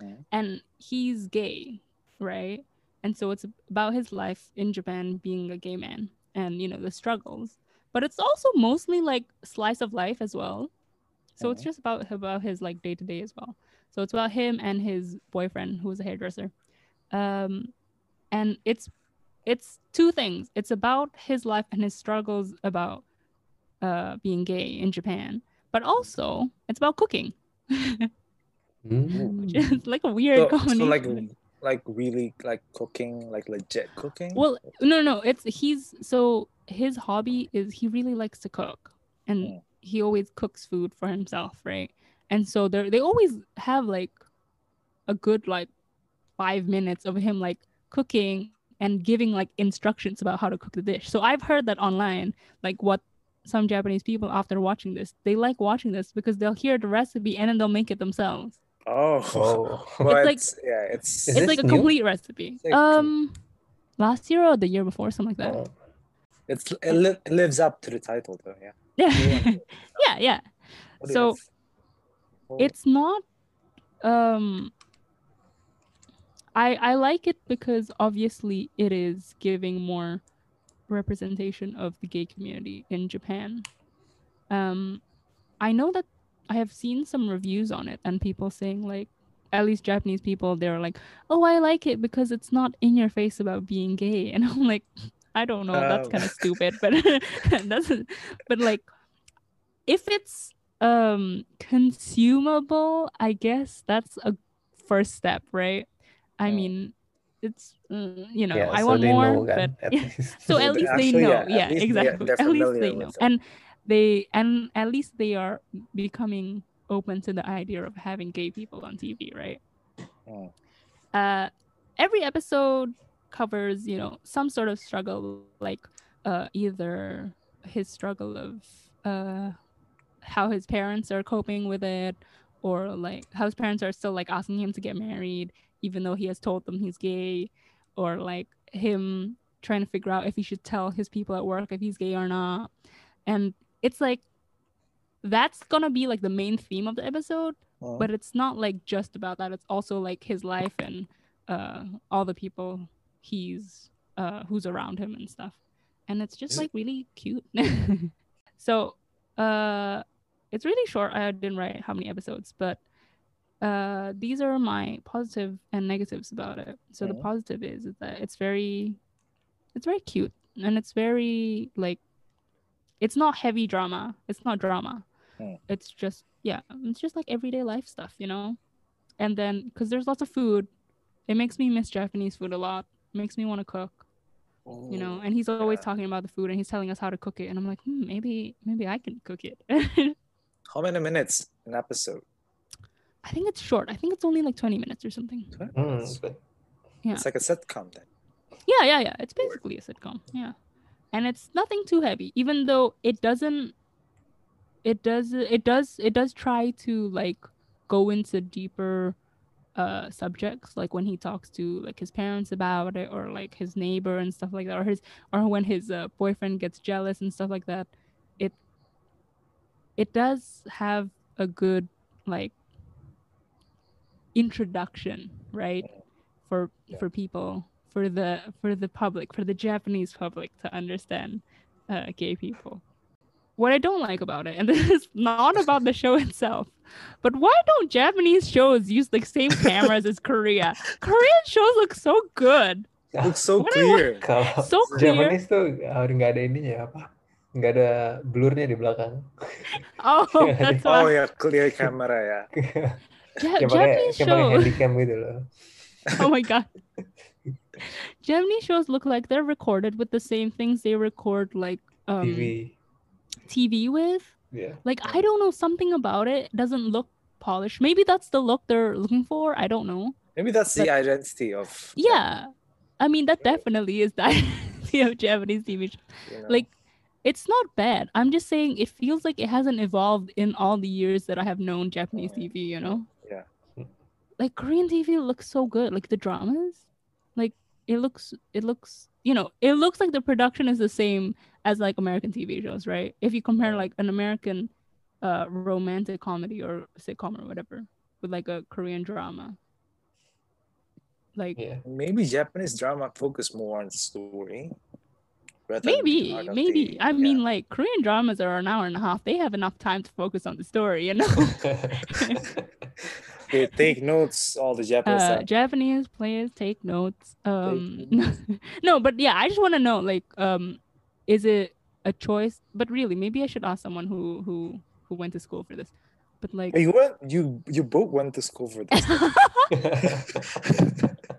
Mm. and he's gay, right? And so it's about his life in Japan being a gay man and, you know, the struggles. But it's also mostly like slice of life as well. So it's Mhm. just about about his like day to day as well. So it's about him and his boyfriend who is a hairdresser. Um and it's it's two things. It's about his life and his struggles about uh being gay in Japan, but also it's about cooking. Which is like a weird So, so like like really like cooking, like legit cooking. well, no, no, it's he's so his hobby is he really likes to cook, and Mm. he always cooks food for himself, right? And so they they always have like a good like five minutes of him like cooking and giving like instructions about how to cook the dish. So I've heard that online, like what some Japanese people after watching this, they like watching this because they'll hear the recipe and then they'll make it themselves. oh, Oh. well, It's like- it's, yeah, it's Is it's this like a new? complete recipe. Like com- Um, last year or the year before, something like that. Oh. it's it, li- it lives up to the title though. Yeah. Yeah, Yeah. yeah, yeah. What So? Oh, it's not. Um, I I like it because obviously it is giving more representation of the gay community in Japan. Um, I know that I have seen some reviews on it and people saying like, at least Japanese people, they're like, oh, I like it because it's not in your face about being gay, and I'm like, I don't know, that's Um. kind of stupid, but that's but like, if it's um consumable, I guess that's a first step, right? I Mm. mean, it's mm, you know, Yeah, I so want they more, know, but at yeah. least. so So at they least they know yeah, yeah, least exactly they're at least they know and they and at least they are becoming open to the idea of having gay people on tv right Mm. uh every episode covers you know some sort of struggle like uh either his struggle of uh how his parents are coping with it or like how his parents are still like asking him to get married even though he has told them he's gay or like him trying to figure out if he should tell his people at work if he's gay or not. And it's like that's gonna be like the main theme of the episode Mm. but it's not like just about that. It's also like his life and uh all the people he's uh who's around him and stuff. And it's just like really cute. So uh it's really short. I didn't write how many episodes but uh these are my positive and negatives about it so the Mhm. positive is, that it's very it's very cute and it's very like it's not heavy drama it's not drama Hmm. it's just yeah it's just like everyday life stuff you know and then because there's lots of food it makes me miss japanese food a lot makes me want to cook you know and he's always yeah. talking about the food and he's telling us how to cook it and i'm like hmm, maybe maybe i can cook it How many minutes an episode? I think it's short i think it's only like 20 minutes or something Hmm, but Yeah. It's like a sitcom then. Yeah, yeah, yeah. It's basically a sitcom. Yeah. And it's nothing too heavy, even though it doesn't it does it does it does try to like go into deeper uh subjects like when he talks to like his parents about it or like his neighbor and stuff like that or his or when his uh, boyfriend gets jealous and stuff like that it it does have a good like introduction right for Yeah. for people for the for the public for the japanese public to understand uh, gay people what i don't like about it and this is not about the show itself but why don't japanese shows use the same cameras as korea korean shows look so good Looks so What I want- clear. kalau so clear Japanese tuh harus nggak ada ininya apa? Nggak ada blurnya di belakang. oh that's Oh why yeah, clear camera ya. Ja- japanese shows handycam gitu loh. oh my god japanese shows look like they're recorded with the same things they record like um TV. tv with Yeah. like i don't know something about it doesn't look polished maybe that's the look they're looking for i don't know Maybe that's the identity of yeah i mean that definitely is the identity of japanese tv show you know. like it's not bad i'm just saying it feels like it hasn't evolved in all the years that i have known japanese Mm. tv you know Yeah. Like korean tv looks so good like the dramas like it looks it looks you know it looks like the production is the same as like american tv shows right if you compare like an american uh romantic comedy or sitcom or whatever with like a korean drama like Yeah. maybe Japanese drama focus more on story. maybe the art of maybe the- i yeah. mean like korean dramas are an hour and a half they have enough time to focus on the story you know they take notes. All the Japanese. uh, japanese players take notes um no but yeah i just want to know like um is it a choice but really maybe i should ask someone who who who went to school for this but like you went. You you both went to school for this.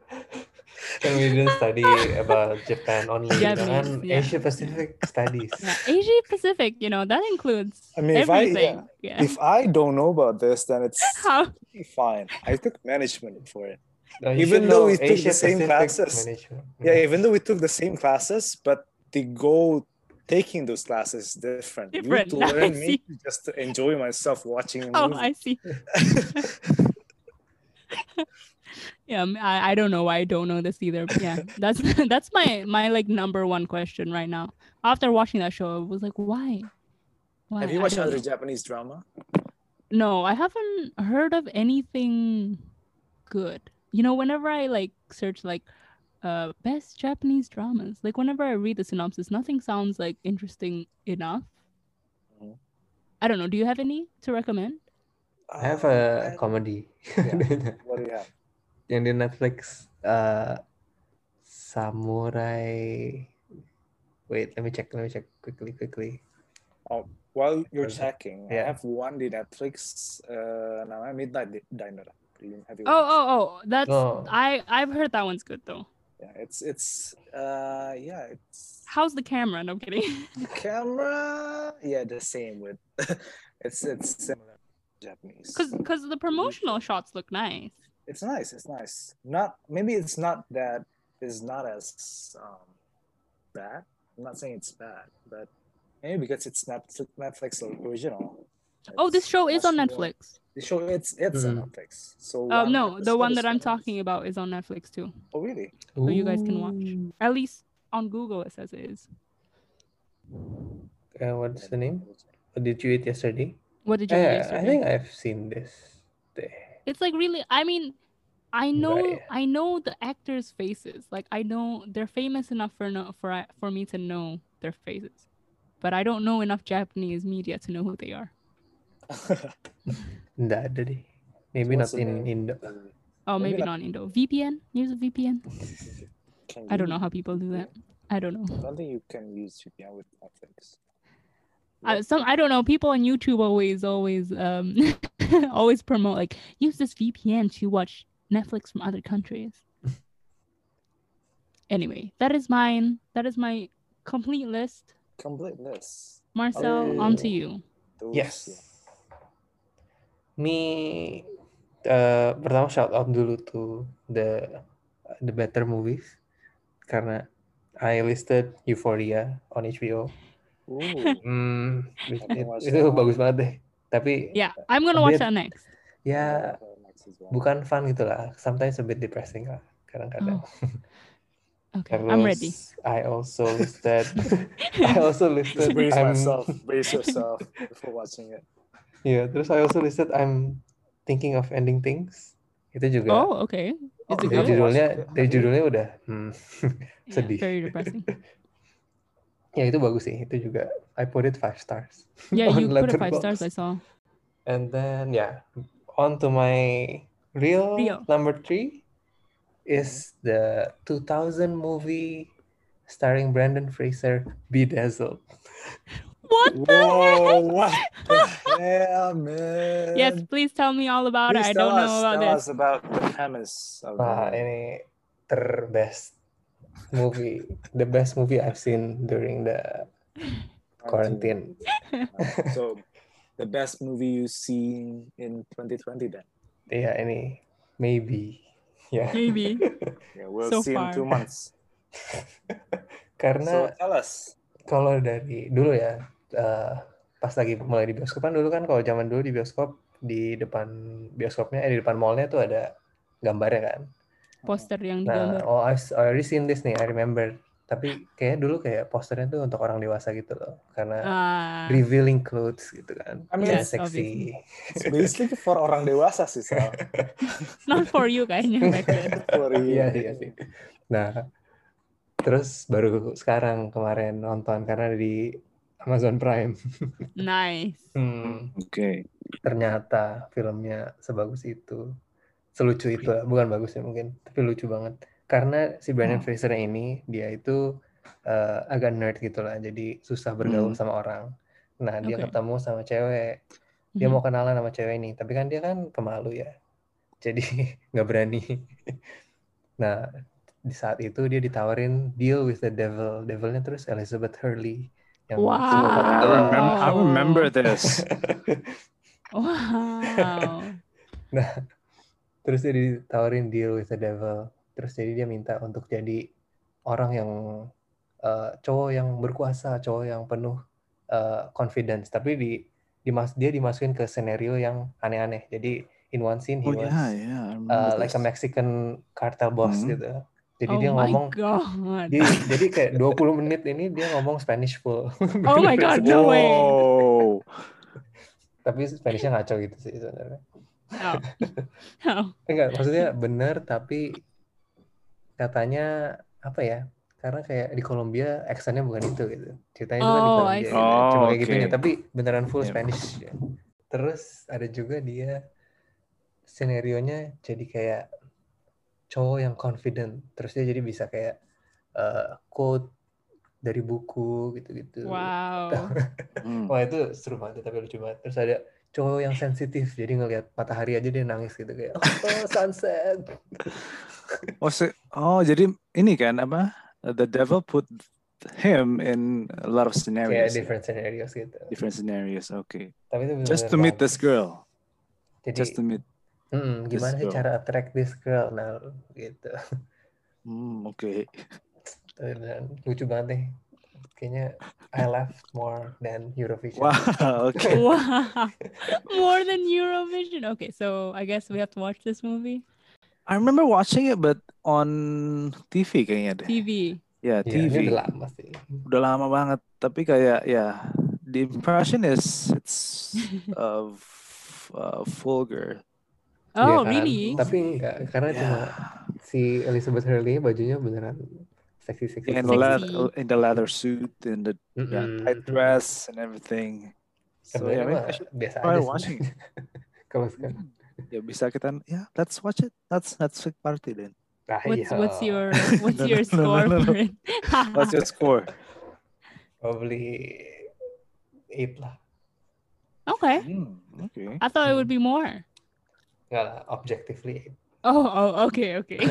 Kan we didn't study about Japan only. Japanese, Jangan yeah. Asia Pacific studies. yeah, asia pacific you know that includes I mean, if I- everything yeah, if I don't know about this, then it's how fine. I took management for it. No, you Even though know we took the Asia same Pacific classes. management. Yeah, even though we took the same classes, but the goal taking those classes is different. Different, You to learn see. me just to enjoy myself watching a oh i see yeah I, I don't know why i don't know this either but yeah that's that's my my like number one question right now after watching that show i was like why why Have you watched don't other know. Japanese drama? no i haven't heard of anything good you know whenever i like search like uh best japanese dramas like whenever i read the synopsis nothing sounds like interesting enough Mhm. i don't know do you have any to recommend I have a comedy. What do you have? Yang di Netflix uh, Samurai Wait, let me check. Let me check quickly, quickly. Oh, while you're Okay. checking, Yeah. I have one di Netflix. Uh, namanya Midnight Di- Diner. Do Have you oh watched oh oh that's Oh. i i've heard that one's good though? Yeah, it's it's uh yeah it's how's the camera no I'm kidding camera. Yeah, the same with it's it's similar Japanese. because because the promotional shots look nice it's nice. It's nice. Not maybe it's not that is not as um bad. I'm not saying it's bad, but maybe because it's Netflix, Netflix original. oh this show is on netflix The show it's it's on Mhm. Netflix. So oh one no the one that i'm is- talking about is on netflix too Oh really? So you guys can watch. At least on google it says it is Uh, what's the name? What did you eat yesterday? what did you Yeah, eat I yesterday? think I've seen this. There. It's like really i mean I know Right. I know the actors' faces. Like I know they're famous enough for no, for uh, for me to know their faces. But I don't know enough Japanese media to know who they are. Nggak ada deh. Maybe What's not the in name? Indo. Uh, oh, Maybe maybe, not- not Indo. VPN? Use a VPN? Can I don't know how people do that. I don't know. I don't think you can use VPN with Netflix. I, some I don't know. People on YouTube always always um always promote like use this VPN to watch Netflix from other countries. anyway, that is mine. That is my complete list. Complete list. Marcel, on to Oh. you. Those, Yes. yeah. Me eh, pertama shout out dulu to the the better movies karena I listed Euphoria on HBO. Ooh. Hmm, it- Haven't it- itu bagus banget deh. Tapi Yeah, I'm gonna watch bit- that next. ya bukan fun gitu lah. Sometimes a bit depressing lah kadang-kadang. Okay, I'm ready. Terus I also listed I also listed brace I'm myself, brace yourself before watching it. yeah, terus I also listed I'm thinking of ending things. Itu juga Oh, okay. Oh, dari judulnya dari judulnya udah hmm, Yeah, sedih. very depressing. Ya itu bagus sih. Itu juga I put it five stars. Yeah, you put it five stars. I saw. And then yeah, on to my real, number three is the 2000 movie starring Brandon Fraser, Bedazzled. What the heck? Whoa, what the hell, man? Yes, please tell me all about Please it. I tell don't know us, about tell this. us about the premise of movie. ini terbest movie, the best movie I've seen during the quarantine. so, the best movie you've seen in 2020 then? Iya ini maybe ya Maybe. Yeah, we'll So see in two far. months. karena So, tell us. kalau dari dulu ya eh, pas lagi mulai di bioskop kan dulu kan kalau zaman dulu di bioskop di depan bioskopnya eh di depan mallnya tuh ada gambarnya kan Poster yang nah digambar. oh I've I already seen this nih I remember tapi kayak dulu kayak posternya tuh untuk orang dewasa gitu loh karena Ah, revealing clothes gitu kan I mean, Yes, seksi It's basically for orang dewasa sih, Sal. not for you kayaknya back then. For you. iya iya sih nah terus baru sekarang kemarin nonton karena di Amazon Prime Nice. hmm, Okay. ternyata filmnya sebagus itu selucu itu lah. bukan bagus ya mungkin tapi lucu banget karena si Brandon Hmm. Fraser ini dia itu eh, agak nerd gitu lah jadi susah bergaul Hmm. sama orang nah dia Oke. ketemu sama cewek dia Mhm. mau kenalan sama cewek ini tapi kan dia kan pemalu ya jadi nggak berani nah di saat itu dia ditawarin deal with the devil devilnya terus Elizabeth Hurley yang Wow. I itu. remember. I remember this. Wow. Nah, terus dia ditawarin deal with the devil. Terus jadi dia minta untuk jadi orang yang eh, cowok yang berkuasa, cowok yang penuh eh, confidence. Tapi di dimas dia dimasukin ke scenario yang aneh-aneh. Jadi in one scene he Oh was yeah, yeah. Uh, like a. Mexican cartel boss Hmm. gitu. Jadi oh dia my ngomong god. dia, jadi kayak 20 menit ini dia ngomong Spanish full. Oh my God, no way. Tapi Spanishnya ngaco gitu sih sebenarnya. Oh. Oh. Enggak, maksudnya bener tapi katanya apa ya? Karena kayak di Kolombia aksennya bukan itu gitu. Ceritanya kan di Oh, Kolombia I gitu. see. Cuma Oh, kayak gitunya, oke. tapi beneran full Yep. Spanish. ya. Terus ada juga dia skenario-nya jadi kayak cowok yang confident. Terus dia jadi bisa kayak eh, quote dari buku gitu-gitu. Wow. Hmm. Wah itu seru banget tapi lucu banget. Terus ada cowok yang sensitif jadi ngelihat matahari aja dia nangis gitu kayak oh sunset. Oh, se- oh, jadi ini kan apa? The devil put him in a lot of scenarios. ya? different scenarios gitu. Different scenarios. Okay. Tapi itu Just to meet this girl. Jadi Just to meet. mm, gimana sih girl. cara attract this girl nah gitu. Hmm, okay. Dan lucu banget deh. Kayaknya I laughed more than Eurovision. Wow. Okay. wow. More than Eurovision. Okay, so I guess we have to watch this movie. I remember watching it, but on TV kayaknya deh. TV. Ya, ini TV. udah lama sih. Udah lama banget. Tapi kayak ya, the impression is it's uh, f- uh, vulgar. Oh, Iya kan? really? Tapi enggak, karena cuma Yeah. si Elizabeth Hurley bajunya beneran seksi-seksi. In the leather, in the leather suit, in the yeah, Mm-mm. tight dress and everything. So Sebenarnya yeah, maybe mah I should biasa try aja watching. Kalau sekarang. ya bisa kita ya let's watch it. That's Netflix party then. Ah, What's iya. what's your what's No, your no, no, score no, no. for it? What's your score? Probably eight lah. okay. Hmm, okay. I thought it would be more. Enggak lah, objectively eight. Oh, oh, okay, okay.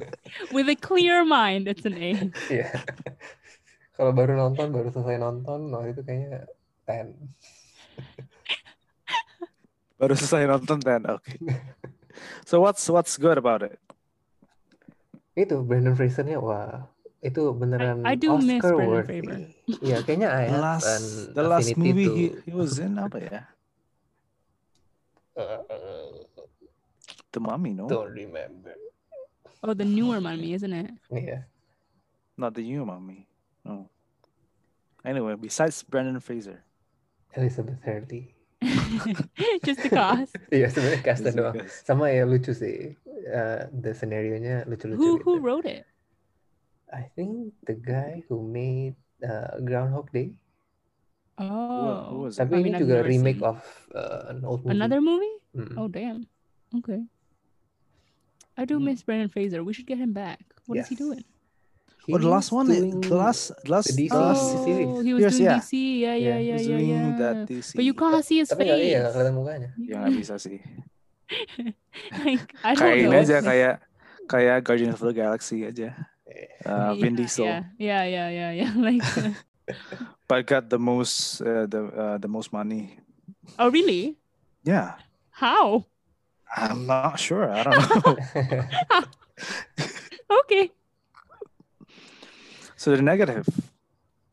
With a clear mind, it's an A. Iya. Kalau baru nonton, baru selesai nonton, waktu itu kayaknya ten. Baru selesai nonton then. Okay. So what's what's good about it? Itu Brandon Fraser-nya wah itu beneran I do miss Oscar Brendan worthy. Fraser. Iya, kayaknya I The last an the last movie he, he was in apa ya? uh, The Mummy, no? don't remember. Oh, the newer mummy, isn't it? Yeah. Not the new Mummy. No. Anyway, besides Brendan Fraser. Elizabeth Hurley. Just the cast. Iya, sebenarnya castan Just doang. because- Sama ya lucu sih. Uh, the scenario-nya lucu-lucu who gitu. who wrote it? I think the guy who made uh, Groundhog Day. Who, who Oh, was it? Tapi I ini mean, I've juga remake seen. of uh, an old movie. another movie? Mm. Oh, damn. Okay. I do Hmm. miss Brendan Fraser. We should get him back. What is he Yes. doing? Oh, the last one, the last, last, the DC the last oh, series. he was Yes, doing yeah. DC. Yeah, yeah, Yeah, yeah, he's yeah, yeah. that DC. But you can't see his Tapi nggak iya, nggak kelihatan mukanya. Ya nggak bisa sih. like, I don't Kayak ini know. aja kayak kayak Guardian of the Galaxy aja. Eh, Uh, Vin yeah, Diesel, Yeah, yeah, yeah, yeah, yeah. Like, but got the most uh, the uh, the most money. oh, really? Yeah, How? I'm not sure. I don't know. Okay. so the negative.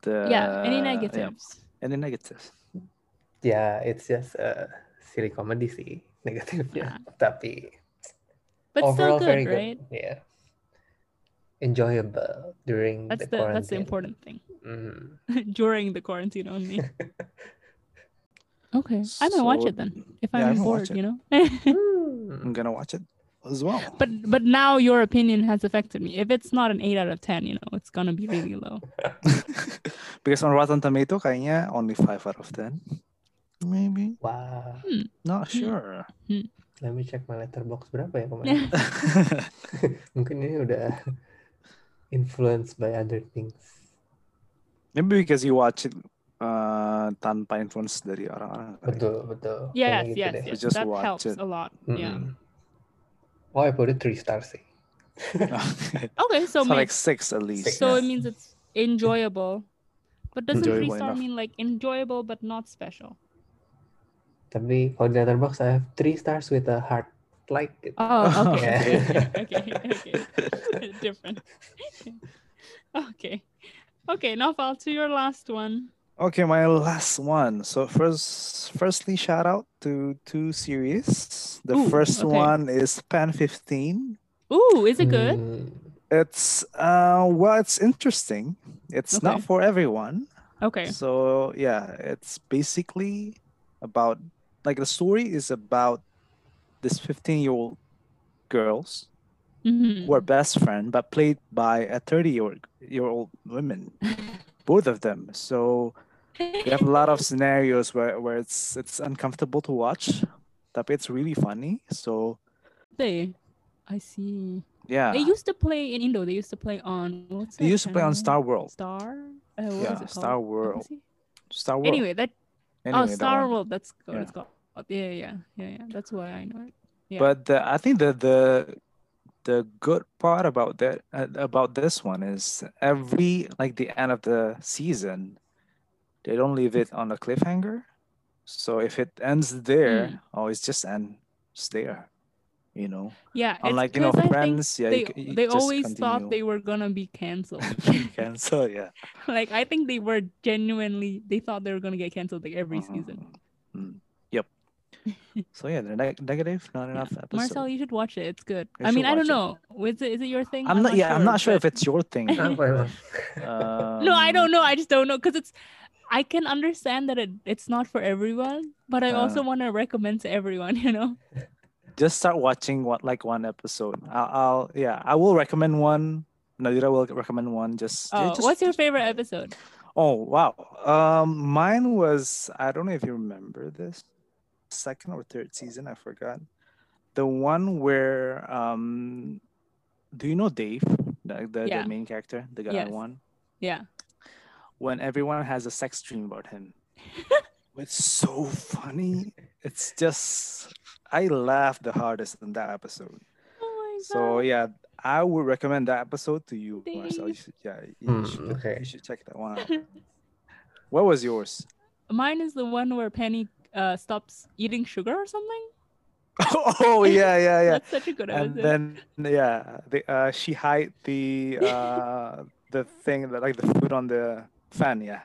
The yeah. Any yeah, negatives? any negatives? Yeah, it's just a silly comedy sih negatifnya. Tapi But still overall good, very right? good. Yeah. Enjoyable during That's the the that's the important thing. Mhm. During the quarantine only. Okay. I might watch it then. If yeah, I I'm bored, you know. Hmm. I'm gonna watch it as well. but but now your opinion has affected me. If it's not an eight out of ten, you know, it's gonna be really low. because on Rotten Tomato kayaknya only five out of ten. Maybe Wow. Hmm. not hmm. sure. Hmm. Let me check my Letterboxd berapa ya kemarin. Mungkin ini udah influenced by other things. Maybe because you watch it uh, tanpa influence dari orang-orang. kali. Betul, betul. yes, Kayaknya gitu yes, deh. yes. Just That watch helps it. a lot. Yeah. Mm-mm. Oh, I put it three stars sih. Okay, so, so ma- like six at least. Six. so it means it's enjoyable. But doesn't three star enough. mean like enjoyable but not special? Tapi kalau di Letterboxd I have three stars with a heart like it. Oh, okay. Yeah. okay, okay, okay. Different. okay. Okay, now fall to your last one. Okay, my last one. So first, firstly, shout out to two series. The Ooh, first okay. one is Pen 15. Ooh, is it good? Hmm, It's uh well, it's interesting. It's not for everyone. Okay. So yeah, it's basically about like the story is about this 15 year old girls Mhm. who are best friend but played by a 30 year year old women both of them so we have a lot of scenarios where, where it's it's uncomfortable to watch but it's really funny so They, I see. yeah They used to play in Indo. They used to play on what's they that used to play on? Star World Star. Uh, what Yeah, Star? World. Star World Anyway, that Anyway, oh Star one. World. That's what Yeah. it's called. Yeah, yeah, yeah, yeah. That's why I know it. Yeah. But the, I think the the the good part about that uh, about this one is every like the end of the season, they don't leave it on a cliffhanger. So if it ends there, oh, it's just ends there, you know. Yeah, Unlike you know I friends, yeah, they you, you they always thought they were gonna be canceled. cancel, yeah. like I think they were genuinely they thought they were gonna get canceled like every Mhm. season. Mm. so yeah, the neg- negative, not Yeah. enough episodes. Marcel, you should watch it. It's good. You I mean, I don't know. Is it is it your thing? I'm not. Yeah, I'm not sure if it's your thing. Apa emang? No, I Um, don't know. I just don't know because it's. I can understand that it, it's not for everyone, but I also Uh. want to recommend to everyone. You know. just start watching what like one episode. I'll, I'll yeah, I will recommend one. Nadira will recommend one. Just, yeah, Oh, just- what's your favorite episode? Oh wow. Um, mine was I don't know if you remember this, second or third season. I forgot. The one where um, do you know Dave, the the, Yeah. the main character, the guy Yes. one? Yeah. When everyone has a sex dream about him. it's so funny. It's just I laughed the hardest in that episode. Oh my god. So yeah, I would recommend that episode to you, Marcel. You should, yeah, you, Hmm, should, okay. you should check that one out. What was yours? Mine is the one where Penny uh stops eating sugar or something. oh yeah, yeah, yeah. That's such a good And episode. then yeah, the uh, she hide the uh the thing that like the food on the fan. Yeah.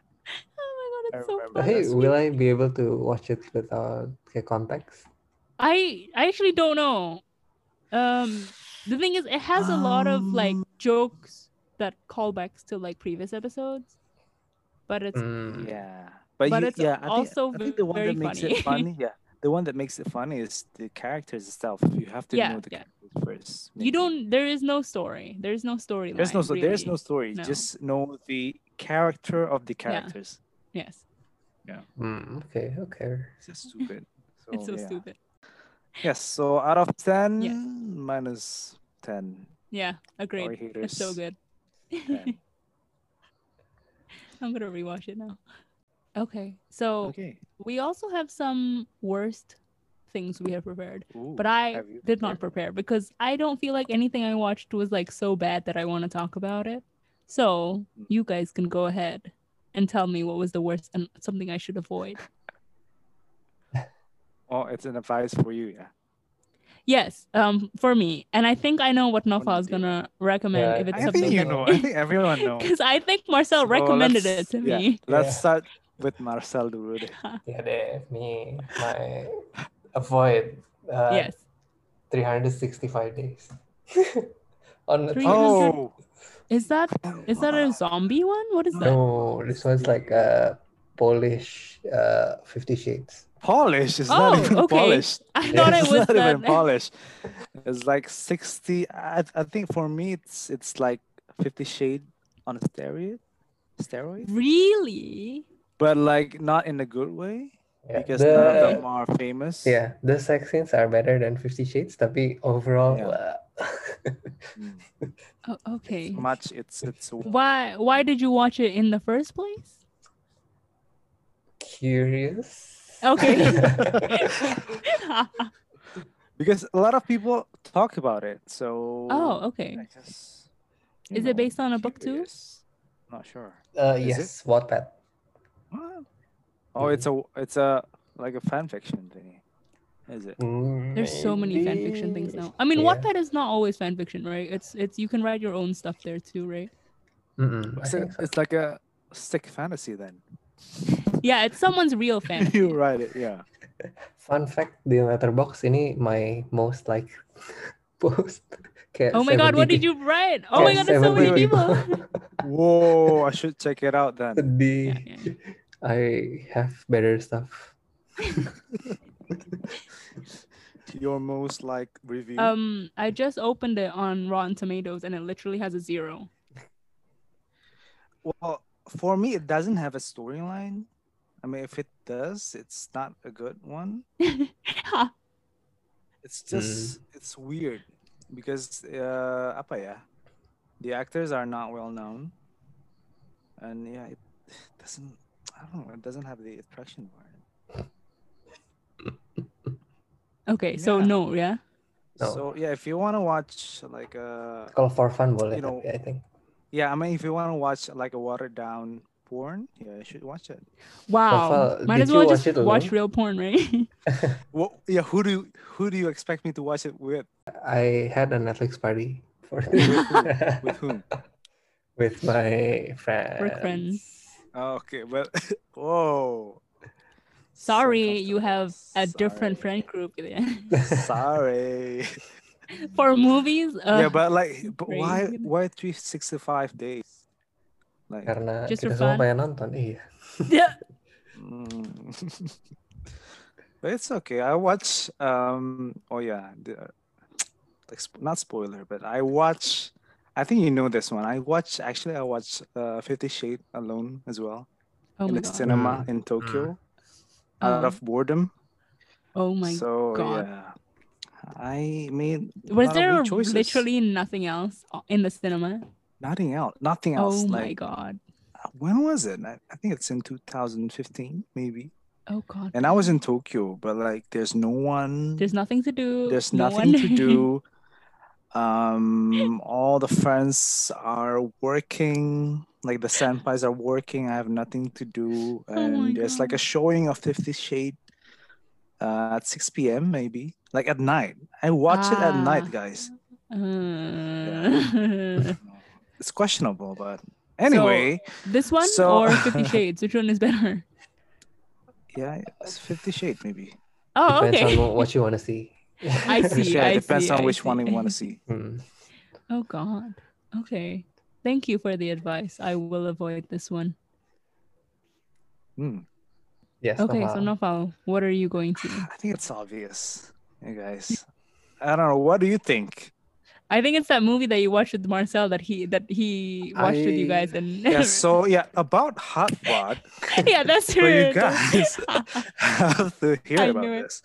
oh my god, I it's so remember. Hey, will I be able to watch it without the context? I I actually don't know. Um, the thing is, it has a lot of like jokes that callbacks to like previous episodes, but it's Mm. Yeah. But, But you, it's yeah, I think, also I think the one very that makes funny. it funny, yeah, the one that makes it funny is the characters itself. You have to Yeah, know the yeah. characters first. you don't. There is no story. There is no storyline. There's no, so there's no story. No. Just know the character of the characters. Yes, Mm, okay, okay. It's just stupid. So, it's so yeah. stupid. Yes. So out of ten, Yes. minus ten. Yeah, agreed. It's so good. I'm gonna rewatch it now. Okay, so Okay. we also have some worst things we have prepared. Ooh, but I have did not prepare because I don't feel like anything I watched was like so bad that I want to talk about it. So Mm. you guys can go ahead and tell me what was the worst and something I should avoid. Oh, it's an advice for you. Yeah. Yes, um, for me, and I think I know what Naufal is gonna recommend Yeah, if it's I something think you know. I think everyone knows. because I think Marcel So recommended it to yeah, me. Let's Yeah. start with Marcel dulu deh. Yeah, deh, me, my avoid uh, yes, 365 days. On Three- Netflix. Oh, is that is that a zombie one? What is that? No, this one's like a Polish uh, Fifty Shades. polish. It's Oh, not even okay. polished. I thought it it's was not even that. polished. It's like sixty. I, I think for me, it's it's like Fifty Shade on a steroid, steroid, Really? But like not in a good way Yeah, because none of them are famous. yeah, the sex scenes are better than Fifty Shades, tapi overall, Yeah. uh. Oh, okay. much. It's it's Why why did you watch it in the first place? curious. Okay. because a lot of people talk about it. So oh, okay. I just, you Is it based on a book too? curious. Not sure. uh, Is it? yes, Wattpad. What? Oh, it's a it's a like a fan fiction thing. Is it? There's so many fan fiction things now. I mean, Yeah. Wattpad is not always fan fiction, right? It's it's you can write your own stuff there too, right? Mm-mm, It's, a- so. it's like a sick fantasy then. Yeah, it's someone's real fan. you write it, yeah. Fun fact di Letterboxd ini my most like post. Kayak Oh my god, what did you write? Oh my god, there's so many 70 people. Whoa, I should check it out then. Sedih. Yeah, yeah, yeah. I have better stuff. Your most like review. Um, I just opened it on Rotten Tomatoes and it literally has a zero. well, for me, it doesn't have a storyline. I mean, if it does, it's not a good one. It's just it's weird because uh, apa ya? The actors are not well known, and yeah, it doesn't. I don't know. It doesn't have the attraction for it. okay, so no, yeah. No. So yeah, if you want to watch like uh, a Kalau for fun boleh You know, tapi I think. yeah, I mean, if you want to watch like a watered down porn, yeah, you should watch it. Wow. Rafa, Might as well just watch watch real porn, right? Well, yeah, who do you, who do you expect me to watch it with? I had a Netflix party for With whom? with my friends. Work friends. Oh, okay, but whoa. So Sorry, you have a comfortable. different friend group. Sorry. For movies, uh, yeah, but like, but why why three sixty five days? Like, Karena Just kita for semua fun. pengen nonton, iya. yeah. mm. But it's okay. I watch. Um. Oh yeah. The, like not spoiler, but I watch. I think you know this one. I watch. Actually, I watch uh, Fifty Shade alone as well Oh in the god. cinema Mm. in Tokyo, out Oh. of boredom. Oh my so God. yeah, I made. a Was lot there literally nothing else in the cinema? nothing else? Nothing else. Oh my god. when was it? I, I think it's in 2015, maybe. Oh god. And I was in Tokyo, but like, there's no one. There's nothing to do. there's no nothing one- to do um all the friends are working like the senpais are working i have nothing to do Oh my and there's like a showing of 50 shade uh, at 6 p.m maybe like at night i watch it at Ah. night guys Uh, it's questionable but anyway this one So- or Fifty Shades? Which one is better? yeah it's 50 shade maybe Oh, Depends okay. on what you want to see. I see. yeah I it depends see, on I which one see. you want to see Mm. Oh God. Okay. Thank you for the advice. I will avoid this one. Hmm. Yes. Okay, Naufal. so Naufal, what are you going to? i think it's obvious you guys i don't know what do you think I think it's that movie that you watched with Marcel that he that he watched with you guys and yeah so yeah about hot rod yeah, that's for you guys have to hear I about knew it. this.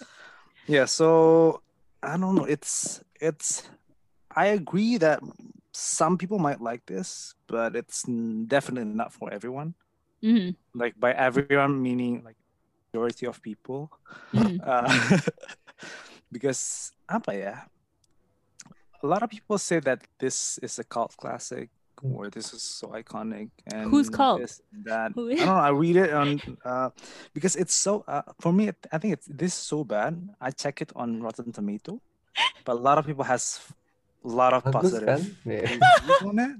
Yeah, so I don't know. It's it's. I agree that some people might like this, but it's definitely not for everyone. Mhm, Like by everyone, meaning like majority of people, mhm. uh, because apa ya? A lot of people say that this is a cult classic. Or this is so iconic, and Who's cult? this, that Who- I don't know. I read it on uh, because it's so uh, for me. I think it's this is so bad. I check it on Rotten Tomato, but a lot of people has a lot of positive? Yeah. on it.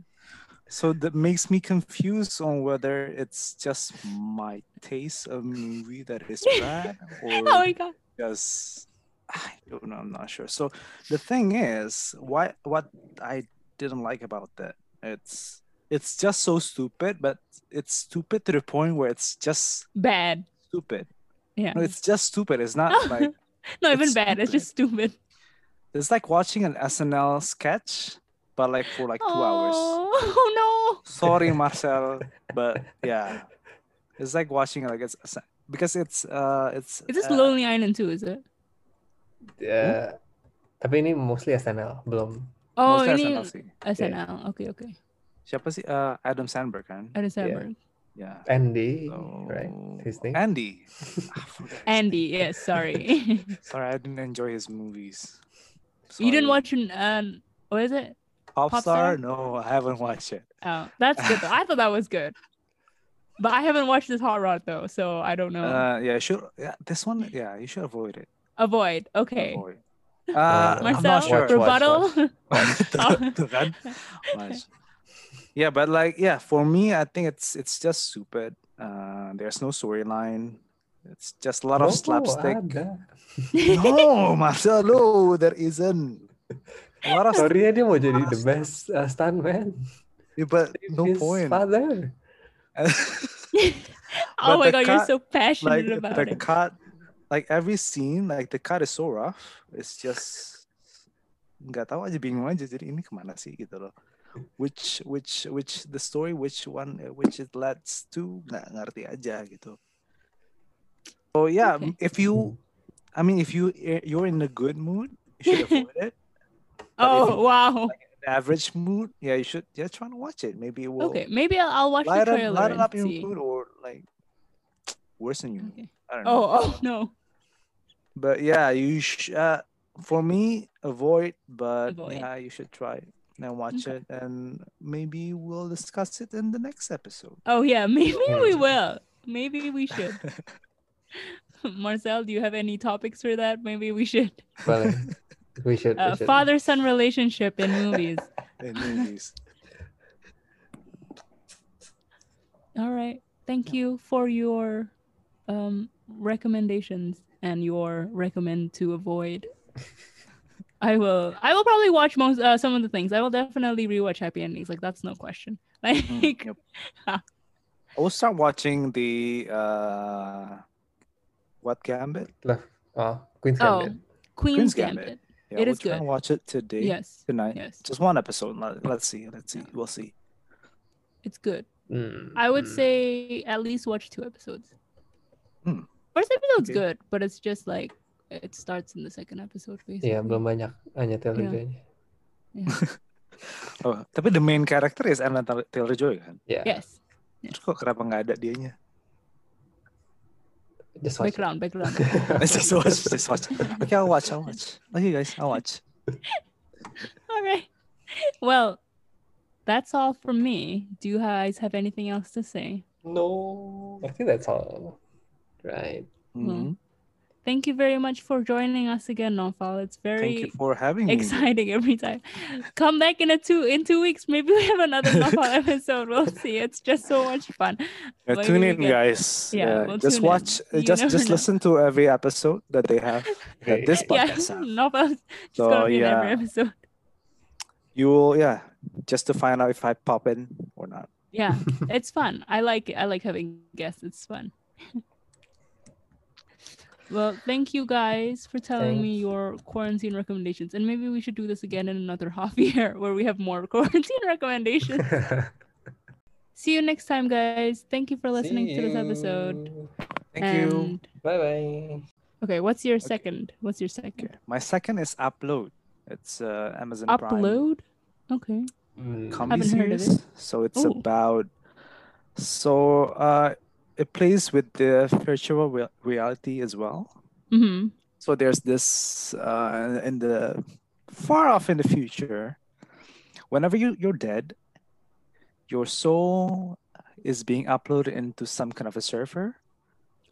So that makes me confused on whether it's just my taste of movie that is bad oh or my god. just I don't know. I'm not sure. So the thing is, why what I didn't like about that it's it's just so stupid, but it's stupid to the point where it's just Bad. stupid. Yeah. No, it's just stupid. It's not like Not even it's bad. It's just stupid. it's like watching an SNL sketch, but like for like two hours. Oh no. Sorry, Marcel, but yeah, it's like watching like it's because it's uh it's Is this uh, Lonely Island too, is it? Uh, tapi ini mostly SNL, belum. Oh, mostly ini SNL sih. SNL. Okay, okay. Siapa sih? Uh, Adam Samberg kan? Adam Samberg. Yeah. Andy, So, right? His name. Andy. I forgot his Andy, name. yes, sorry. Sorry, I didn't enjoy his movies. you didn't Sorry. watch um what is it? Popstar? Popstar? No, I haven't watched it. Oh, that's good. though. I thought that was good. But I haven't watched this Hot Rod though, so I don't know. Uh, yeah, sure. yeah, this one, yeah, you should avoid it. Avoid. Okay. Avoid. Uh, Marcel, sure. Watch, watch, rebuttal. Tuh- tuh kan? Nice. Yeah, but like, yeah, for me, I think it's it's just stupid. Uh, there's no storyline. It's just a lot of Oh, slapstick. no, Marcel, no, there isn't. A lot of Sorry ya dia mau jadi the best uh, stuntman. Yeah, but no His point. father. oh my the god, you're so passionate like about the it. cut, like every scene, like the cut is so rough. It's just nggak tahu aja bingung aja. Jadi ini kemana sih gitu loh. Which which which the story which one uh, which it leads to nggak ngerti aja gitu. So yeah, Okay. if you, I mean, if you you're in a good mood, you should avoid it. But Oh you- wow. In average mood, yeah, you should yeah try to watch it. Maybe it will Okay, maybe I'll, I'll watch the light up, trailer lighten up your mood or like worsen your Okay. mood. I don't know. Oh, oh no. But yeah, you sh- uh, for me avoid, but Avoid. yeah, you should try and watch Okay. it, and maybe we'll discuss it in the next episode. Oh yeah, maybe we will. Maybe we should. Marcel, do you have any topics for that? Maybe we should. Boleh. We should. Uh, should. father-son relationship in movies. in movies. All right. Thank you for your um recommendations and your recommend to avoid. I will I will probably watch most uh, some of the things. I will definitely rewatch Happy Endings. Like that's no question. Like Mm, yep. I will start watching the uh, what Gambit? Left Oh, Queen's Oh, Gambit. Queen's, Queen's Gambit. Gambit. Yeah, It we'll is try and good. watch it today, Yes, tonight. yes, Just one episode. Let- Let's see. Let's see. We'll see. it's good. Mm, I would mm. say at least watch two episodes. Hmm. First episode's Okay. good, but it's just like it starts in the second episode basically. Iya, belum banyak Anya Taylor Iya. Joy-nya. Oh, tapi the main character is Anna Taylor Joy kan? Yeah. Yes. Terus kok kenapa nggak ada dianya? Just watch. Background, background. Just watch. Just watch. Okay, I'll watch. I'll watch. Okay, guys, I'll watch. All right. Well, that's all from me. Do you guys have anything else to say? No, I think that's all. Right. Mhm. Thank you very much for joining us again, Naufal. It's very Thank very you for having me. exciting every time. Come back in a two in two weeks. Maybe we have another Naufal episode. We'll see. It's just so much fun. Yeah, Maybe tune in, get- guys. Yeah, Yeah, we'll just tune in. watch. uh, just just know. listen to every episode that they have. That this Yeah, podcast have. Naufal's just So, gonna be in every yeah. episode. You will, yeah, just to find out if I pop in or not. Yeah, it's fun. I like it. I like having guests. It's fun. Well, thank you guys for telling me your quarantine recommendations, and maybe we should do this again in another half year where we have more quarantine recommendations. See you next time, guys. Thank you for listening to this episode. Thank you. Bye bye. Okay, what's your second? What's your second? Okay. My second is Upload. It's uh, Amazon Prime Upload. Okay. Mm. comedy Haven't heard of series. So it's Oh. about. So uh, it plays with the virtual rea- reality as well. Mm-hmm. So there's this uh, in the far off in the future, whenever you, you're dead, your soul is being uploaded into some kind of a server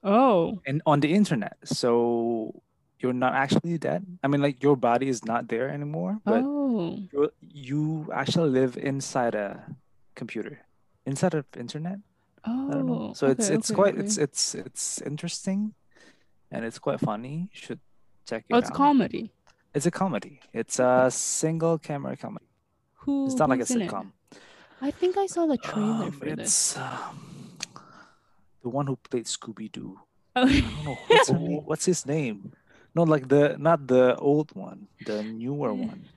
Oh. and on the internet. So you're not actually dead. I mean, like your body is not there anymore, but oh. you you actually live inside a computer, inside of internet. Oh. I don't know. So it's okay, it's okay, quite okay. it's it's it's interesting, and it's quite funny. You should check it Oh, it's out. comedy. It's a comedy. It's a single camera comedy. Who? It's not like a it? sitcom. I think I saw the trailer Um, for this. it's um, the one who played Scooby Doo. Oh. I what's, what's his name. No, like the not the old one, the newer one.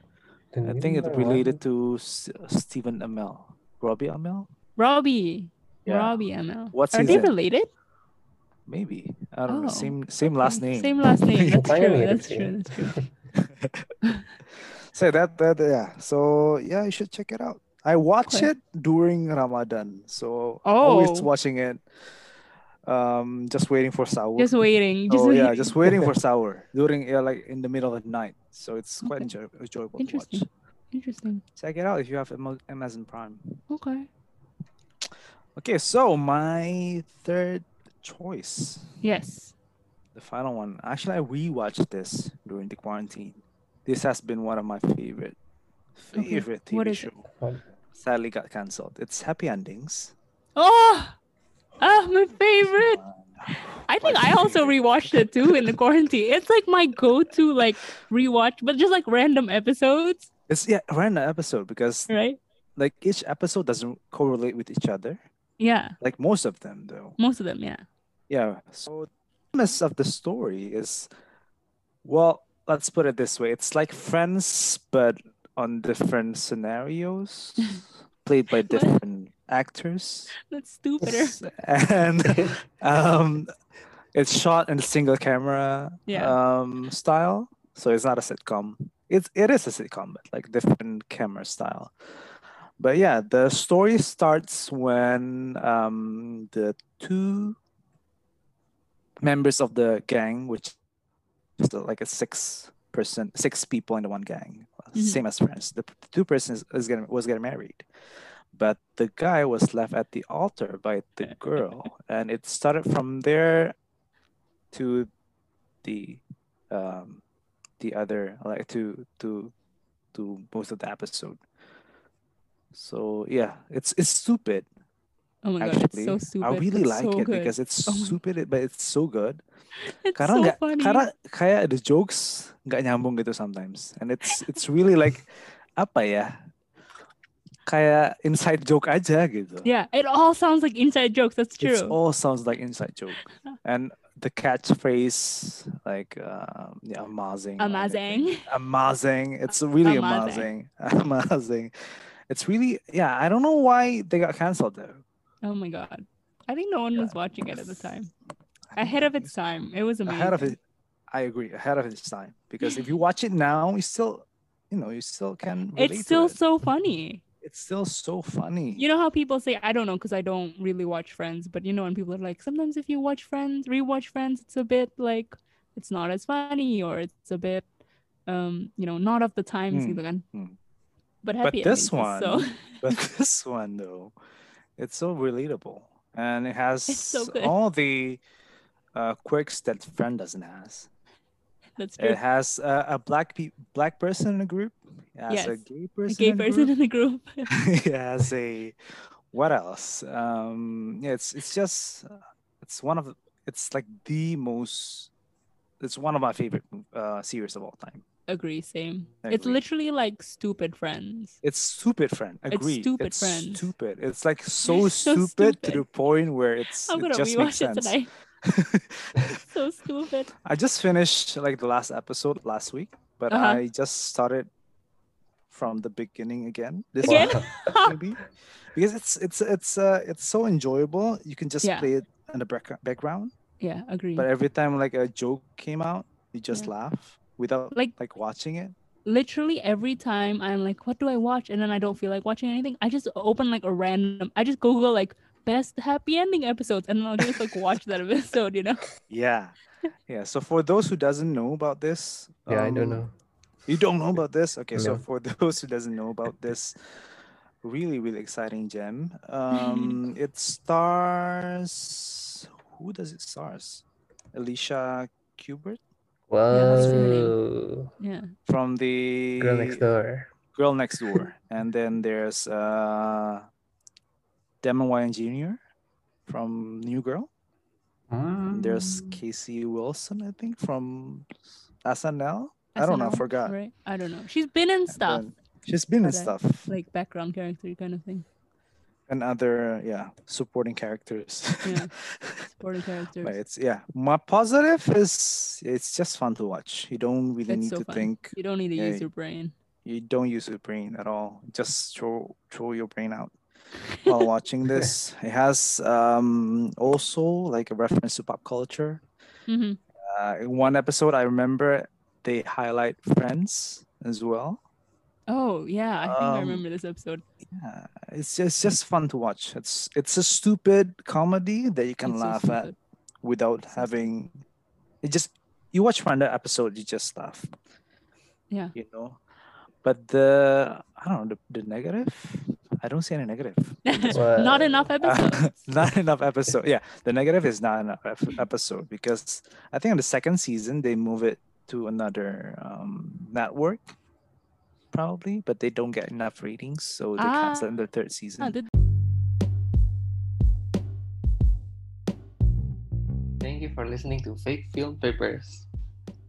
The I think it's related one. to S- Stephen Amell, Robbie Amell. Robbie. Yeah. Robbie Amell. What's Are his they name? related? Maybe I don't know. Oh, Same same last name. Same last name. That's true. mirip That's true. That's true. so that that yeah. So yeah, you should check it out. I watch Okay. it during Ramadan, so always Oh. watching it. Um, just waiting for sahur. Just waiting. Just oh waiting. yeah, just waiting for sahur during yeah, like in the middle of the night. So it's quite Okay. enjoy- enjoyable to watch. Interesting. Interesting. Check it out if you have Amazon Prime. Okay. Okay, so my third choice, Yes. the final one. Actually, I rewatched this during the quarantine. This has been one of my favorite Okay, favorite TV what is it? show. What? Sadly, got cancelled. It's Happy Endings. Oh. Ah, my favorite. I think I also rewatched it too in the quarantine. It's like my go-to like rewatch, but just like random episodes, It's yeah, random episode because right? like each episode doesn't correlate with each other. Yeah. Like most of them, though. Most of them, yeah. Yeah. So the premise of the story is, well, let's put it this way: it's like Friends, but on different scenarios, played by different actors, That's stupider. And um, it's shot in a single camera Yeah. um style. So it's not a sitcom. It's it is a sitcom, but like different camera style. But yeah, the story starts when um the two members of the gang, which is like a six person, six people in the one gang, Mhm. same as friends. The, two persons is getting was getting married, but the guy was left at the altar by the girl, and it started from there to the um the other like to to to most of the episode. So yeah, it's it's stupid Oh my god, actually. it's so stupid. I really but like so it good. because it's Oh stupid but it's so good. it's Karena so nggak funny. karena kayak the jokes nggak nyambung gitu sometimes and it's it's really like apa ya? kayak inside joke aja gitu. Yeah, it all sounds like inside jokes. That's true. It all sounds like inside joke. And the catchphrase, like, um, yeah, amazing. Amazing. Amazing. It's really Amazing. amazing. Amazing. It's really, yeah, I don't know why they got canceled though. Oh my god. I think no one was watching it at the time. Ahead of its time. It was amazing. Ahead of it. I agree. Ahead of its time. Because if you watch it now, you still, you know, you still can. It's still it. so funny. It's still so funny. You know how people say I don't know because I don't really watch Friends, but you know when people are like sometimes if you watch Friends, rewatch Friends, it's a bit like it's not as funny or it's a bit um you know not of the times Hmm, But But happy this endings is so one- But this one though, it's so relatable, and it has so all the uh, quirks that friend doesn't has. that's true. It has uh, a black pe- black person in the group. It has a Yes. gay A gay in person group. in the group. it has a what else? Um, yeah, it's it's just uh, it's one of the, it's like the most. It's one of my favorite uh, series of all time. Agree, same. It's literally like stupid friends. It's stupid friend. Agree. It's Agree. stupid It's Friends. Stupid. It's like so, So stupid, to the point where it's I'm gonna just makes rewatch it sense. tonight. So stupid. I just finished like the last episode last week, but Uh-huh. I just started from the beginning again. This Again? maybe because it's it's it's uh it's so enjoyable. You can just Yeah. play it in the back- background, Yeah, agree. but every time like a joke came out, you just Yeah. laugh without Like- like watching it. literally every time I'm like, what do I watch? And then I don't feel like watching anything. I just open like a random. I just Google like best happy ending episodes, and then I'll just like watch that episode. You know? Yeah, yeah. So for those who doesn't know about this, Yeah, I don't um, know. You don't know about this? Okay, so for those who doesn't know about this really really exciting gem, um it stars who does it stars? Elisha Cuthbert what's her name? Whoa. Yeah. from the Girl next door. Girl Next Door. and then there's uh Damon Wayans Jr. from New Girl. And there's Mm. Casey Wilson, I think, from SNL. I don't know, I forgot. Right? I don't know. She's been in stuff She's been in but stuff. like background character kind of thing. And other yeah supporting characters Yeah. Supporting characters. but it's yeah my positive is it's just fun to watch you don't really It's need so to fun. think You don't need to Yeah, use your brain. you don't use your brain at all just throw throw your brain out while watching this it has um also like a reference to pop culture hmm uh, in one episode i remember they highlight friends as well Oh yeah, I think I Um, remember this episode. yeah it's just, it's just fun to watch. It's it's a stupid comedy that you can It's so laugh at without So having it just you watch one episode you just laugh Yeah. you know? But the i don't know the, the negative? I don't see any negative Not enough episodes. not enough episode yeah the negative is not enough episode because i think in the second season they move it to another um network probably but they don't get enough ratings so they cancel in the third season Ah, did- Thank you for listening to Fake Film Papers.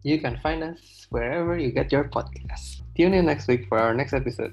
You can find us wherever you get your podcasts. Tune in next week for our next episode.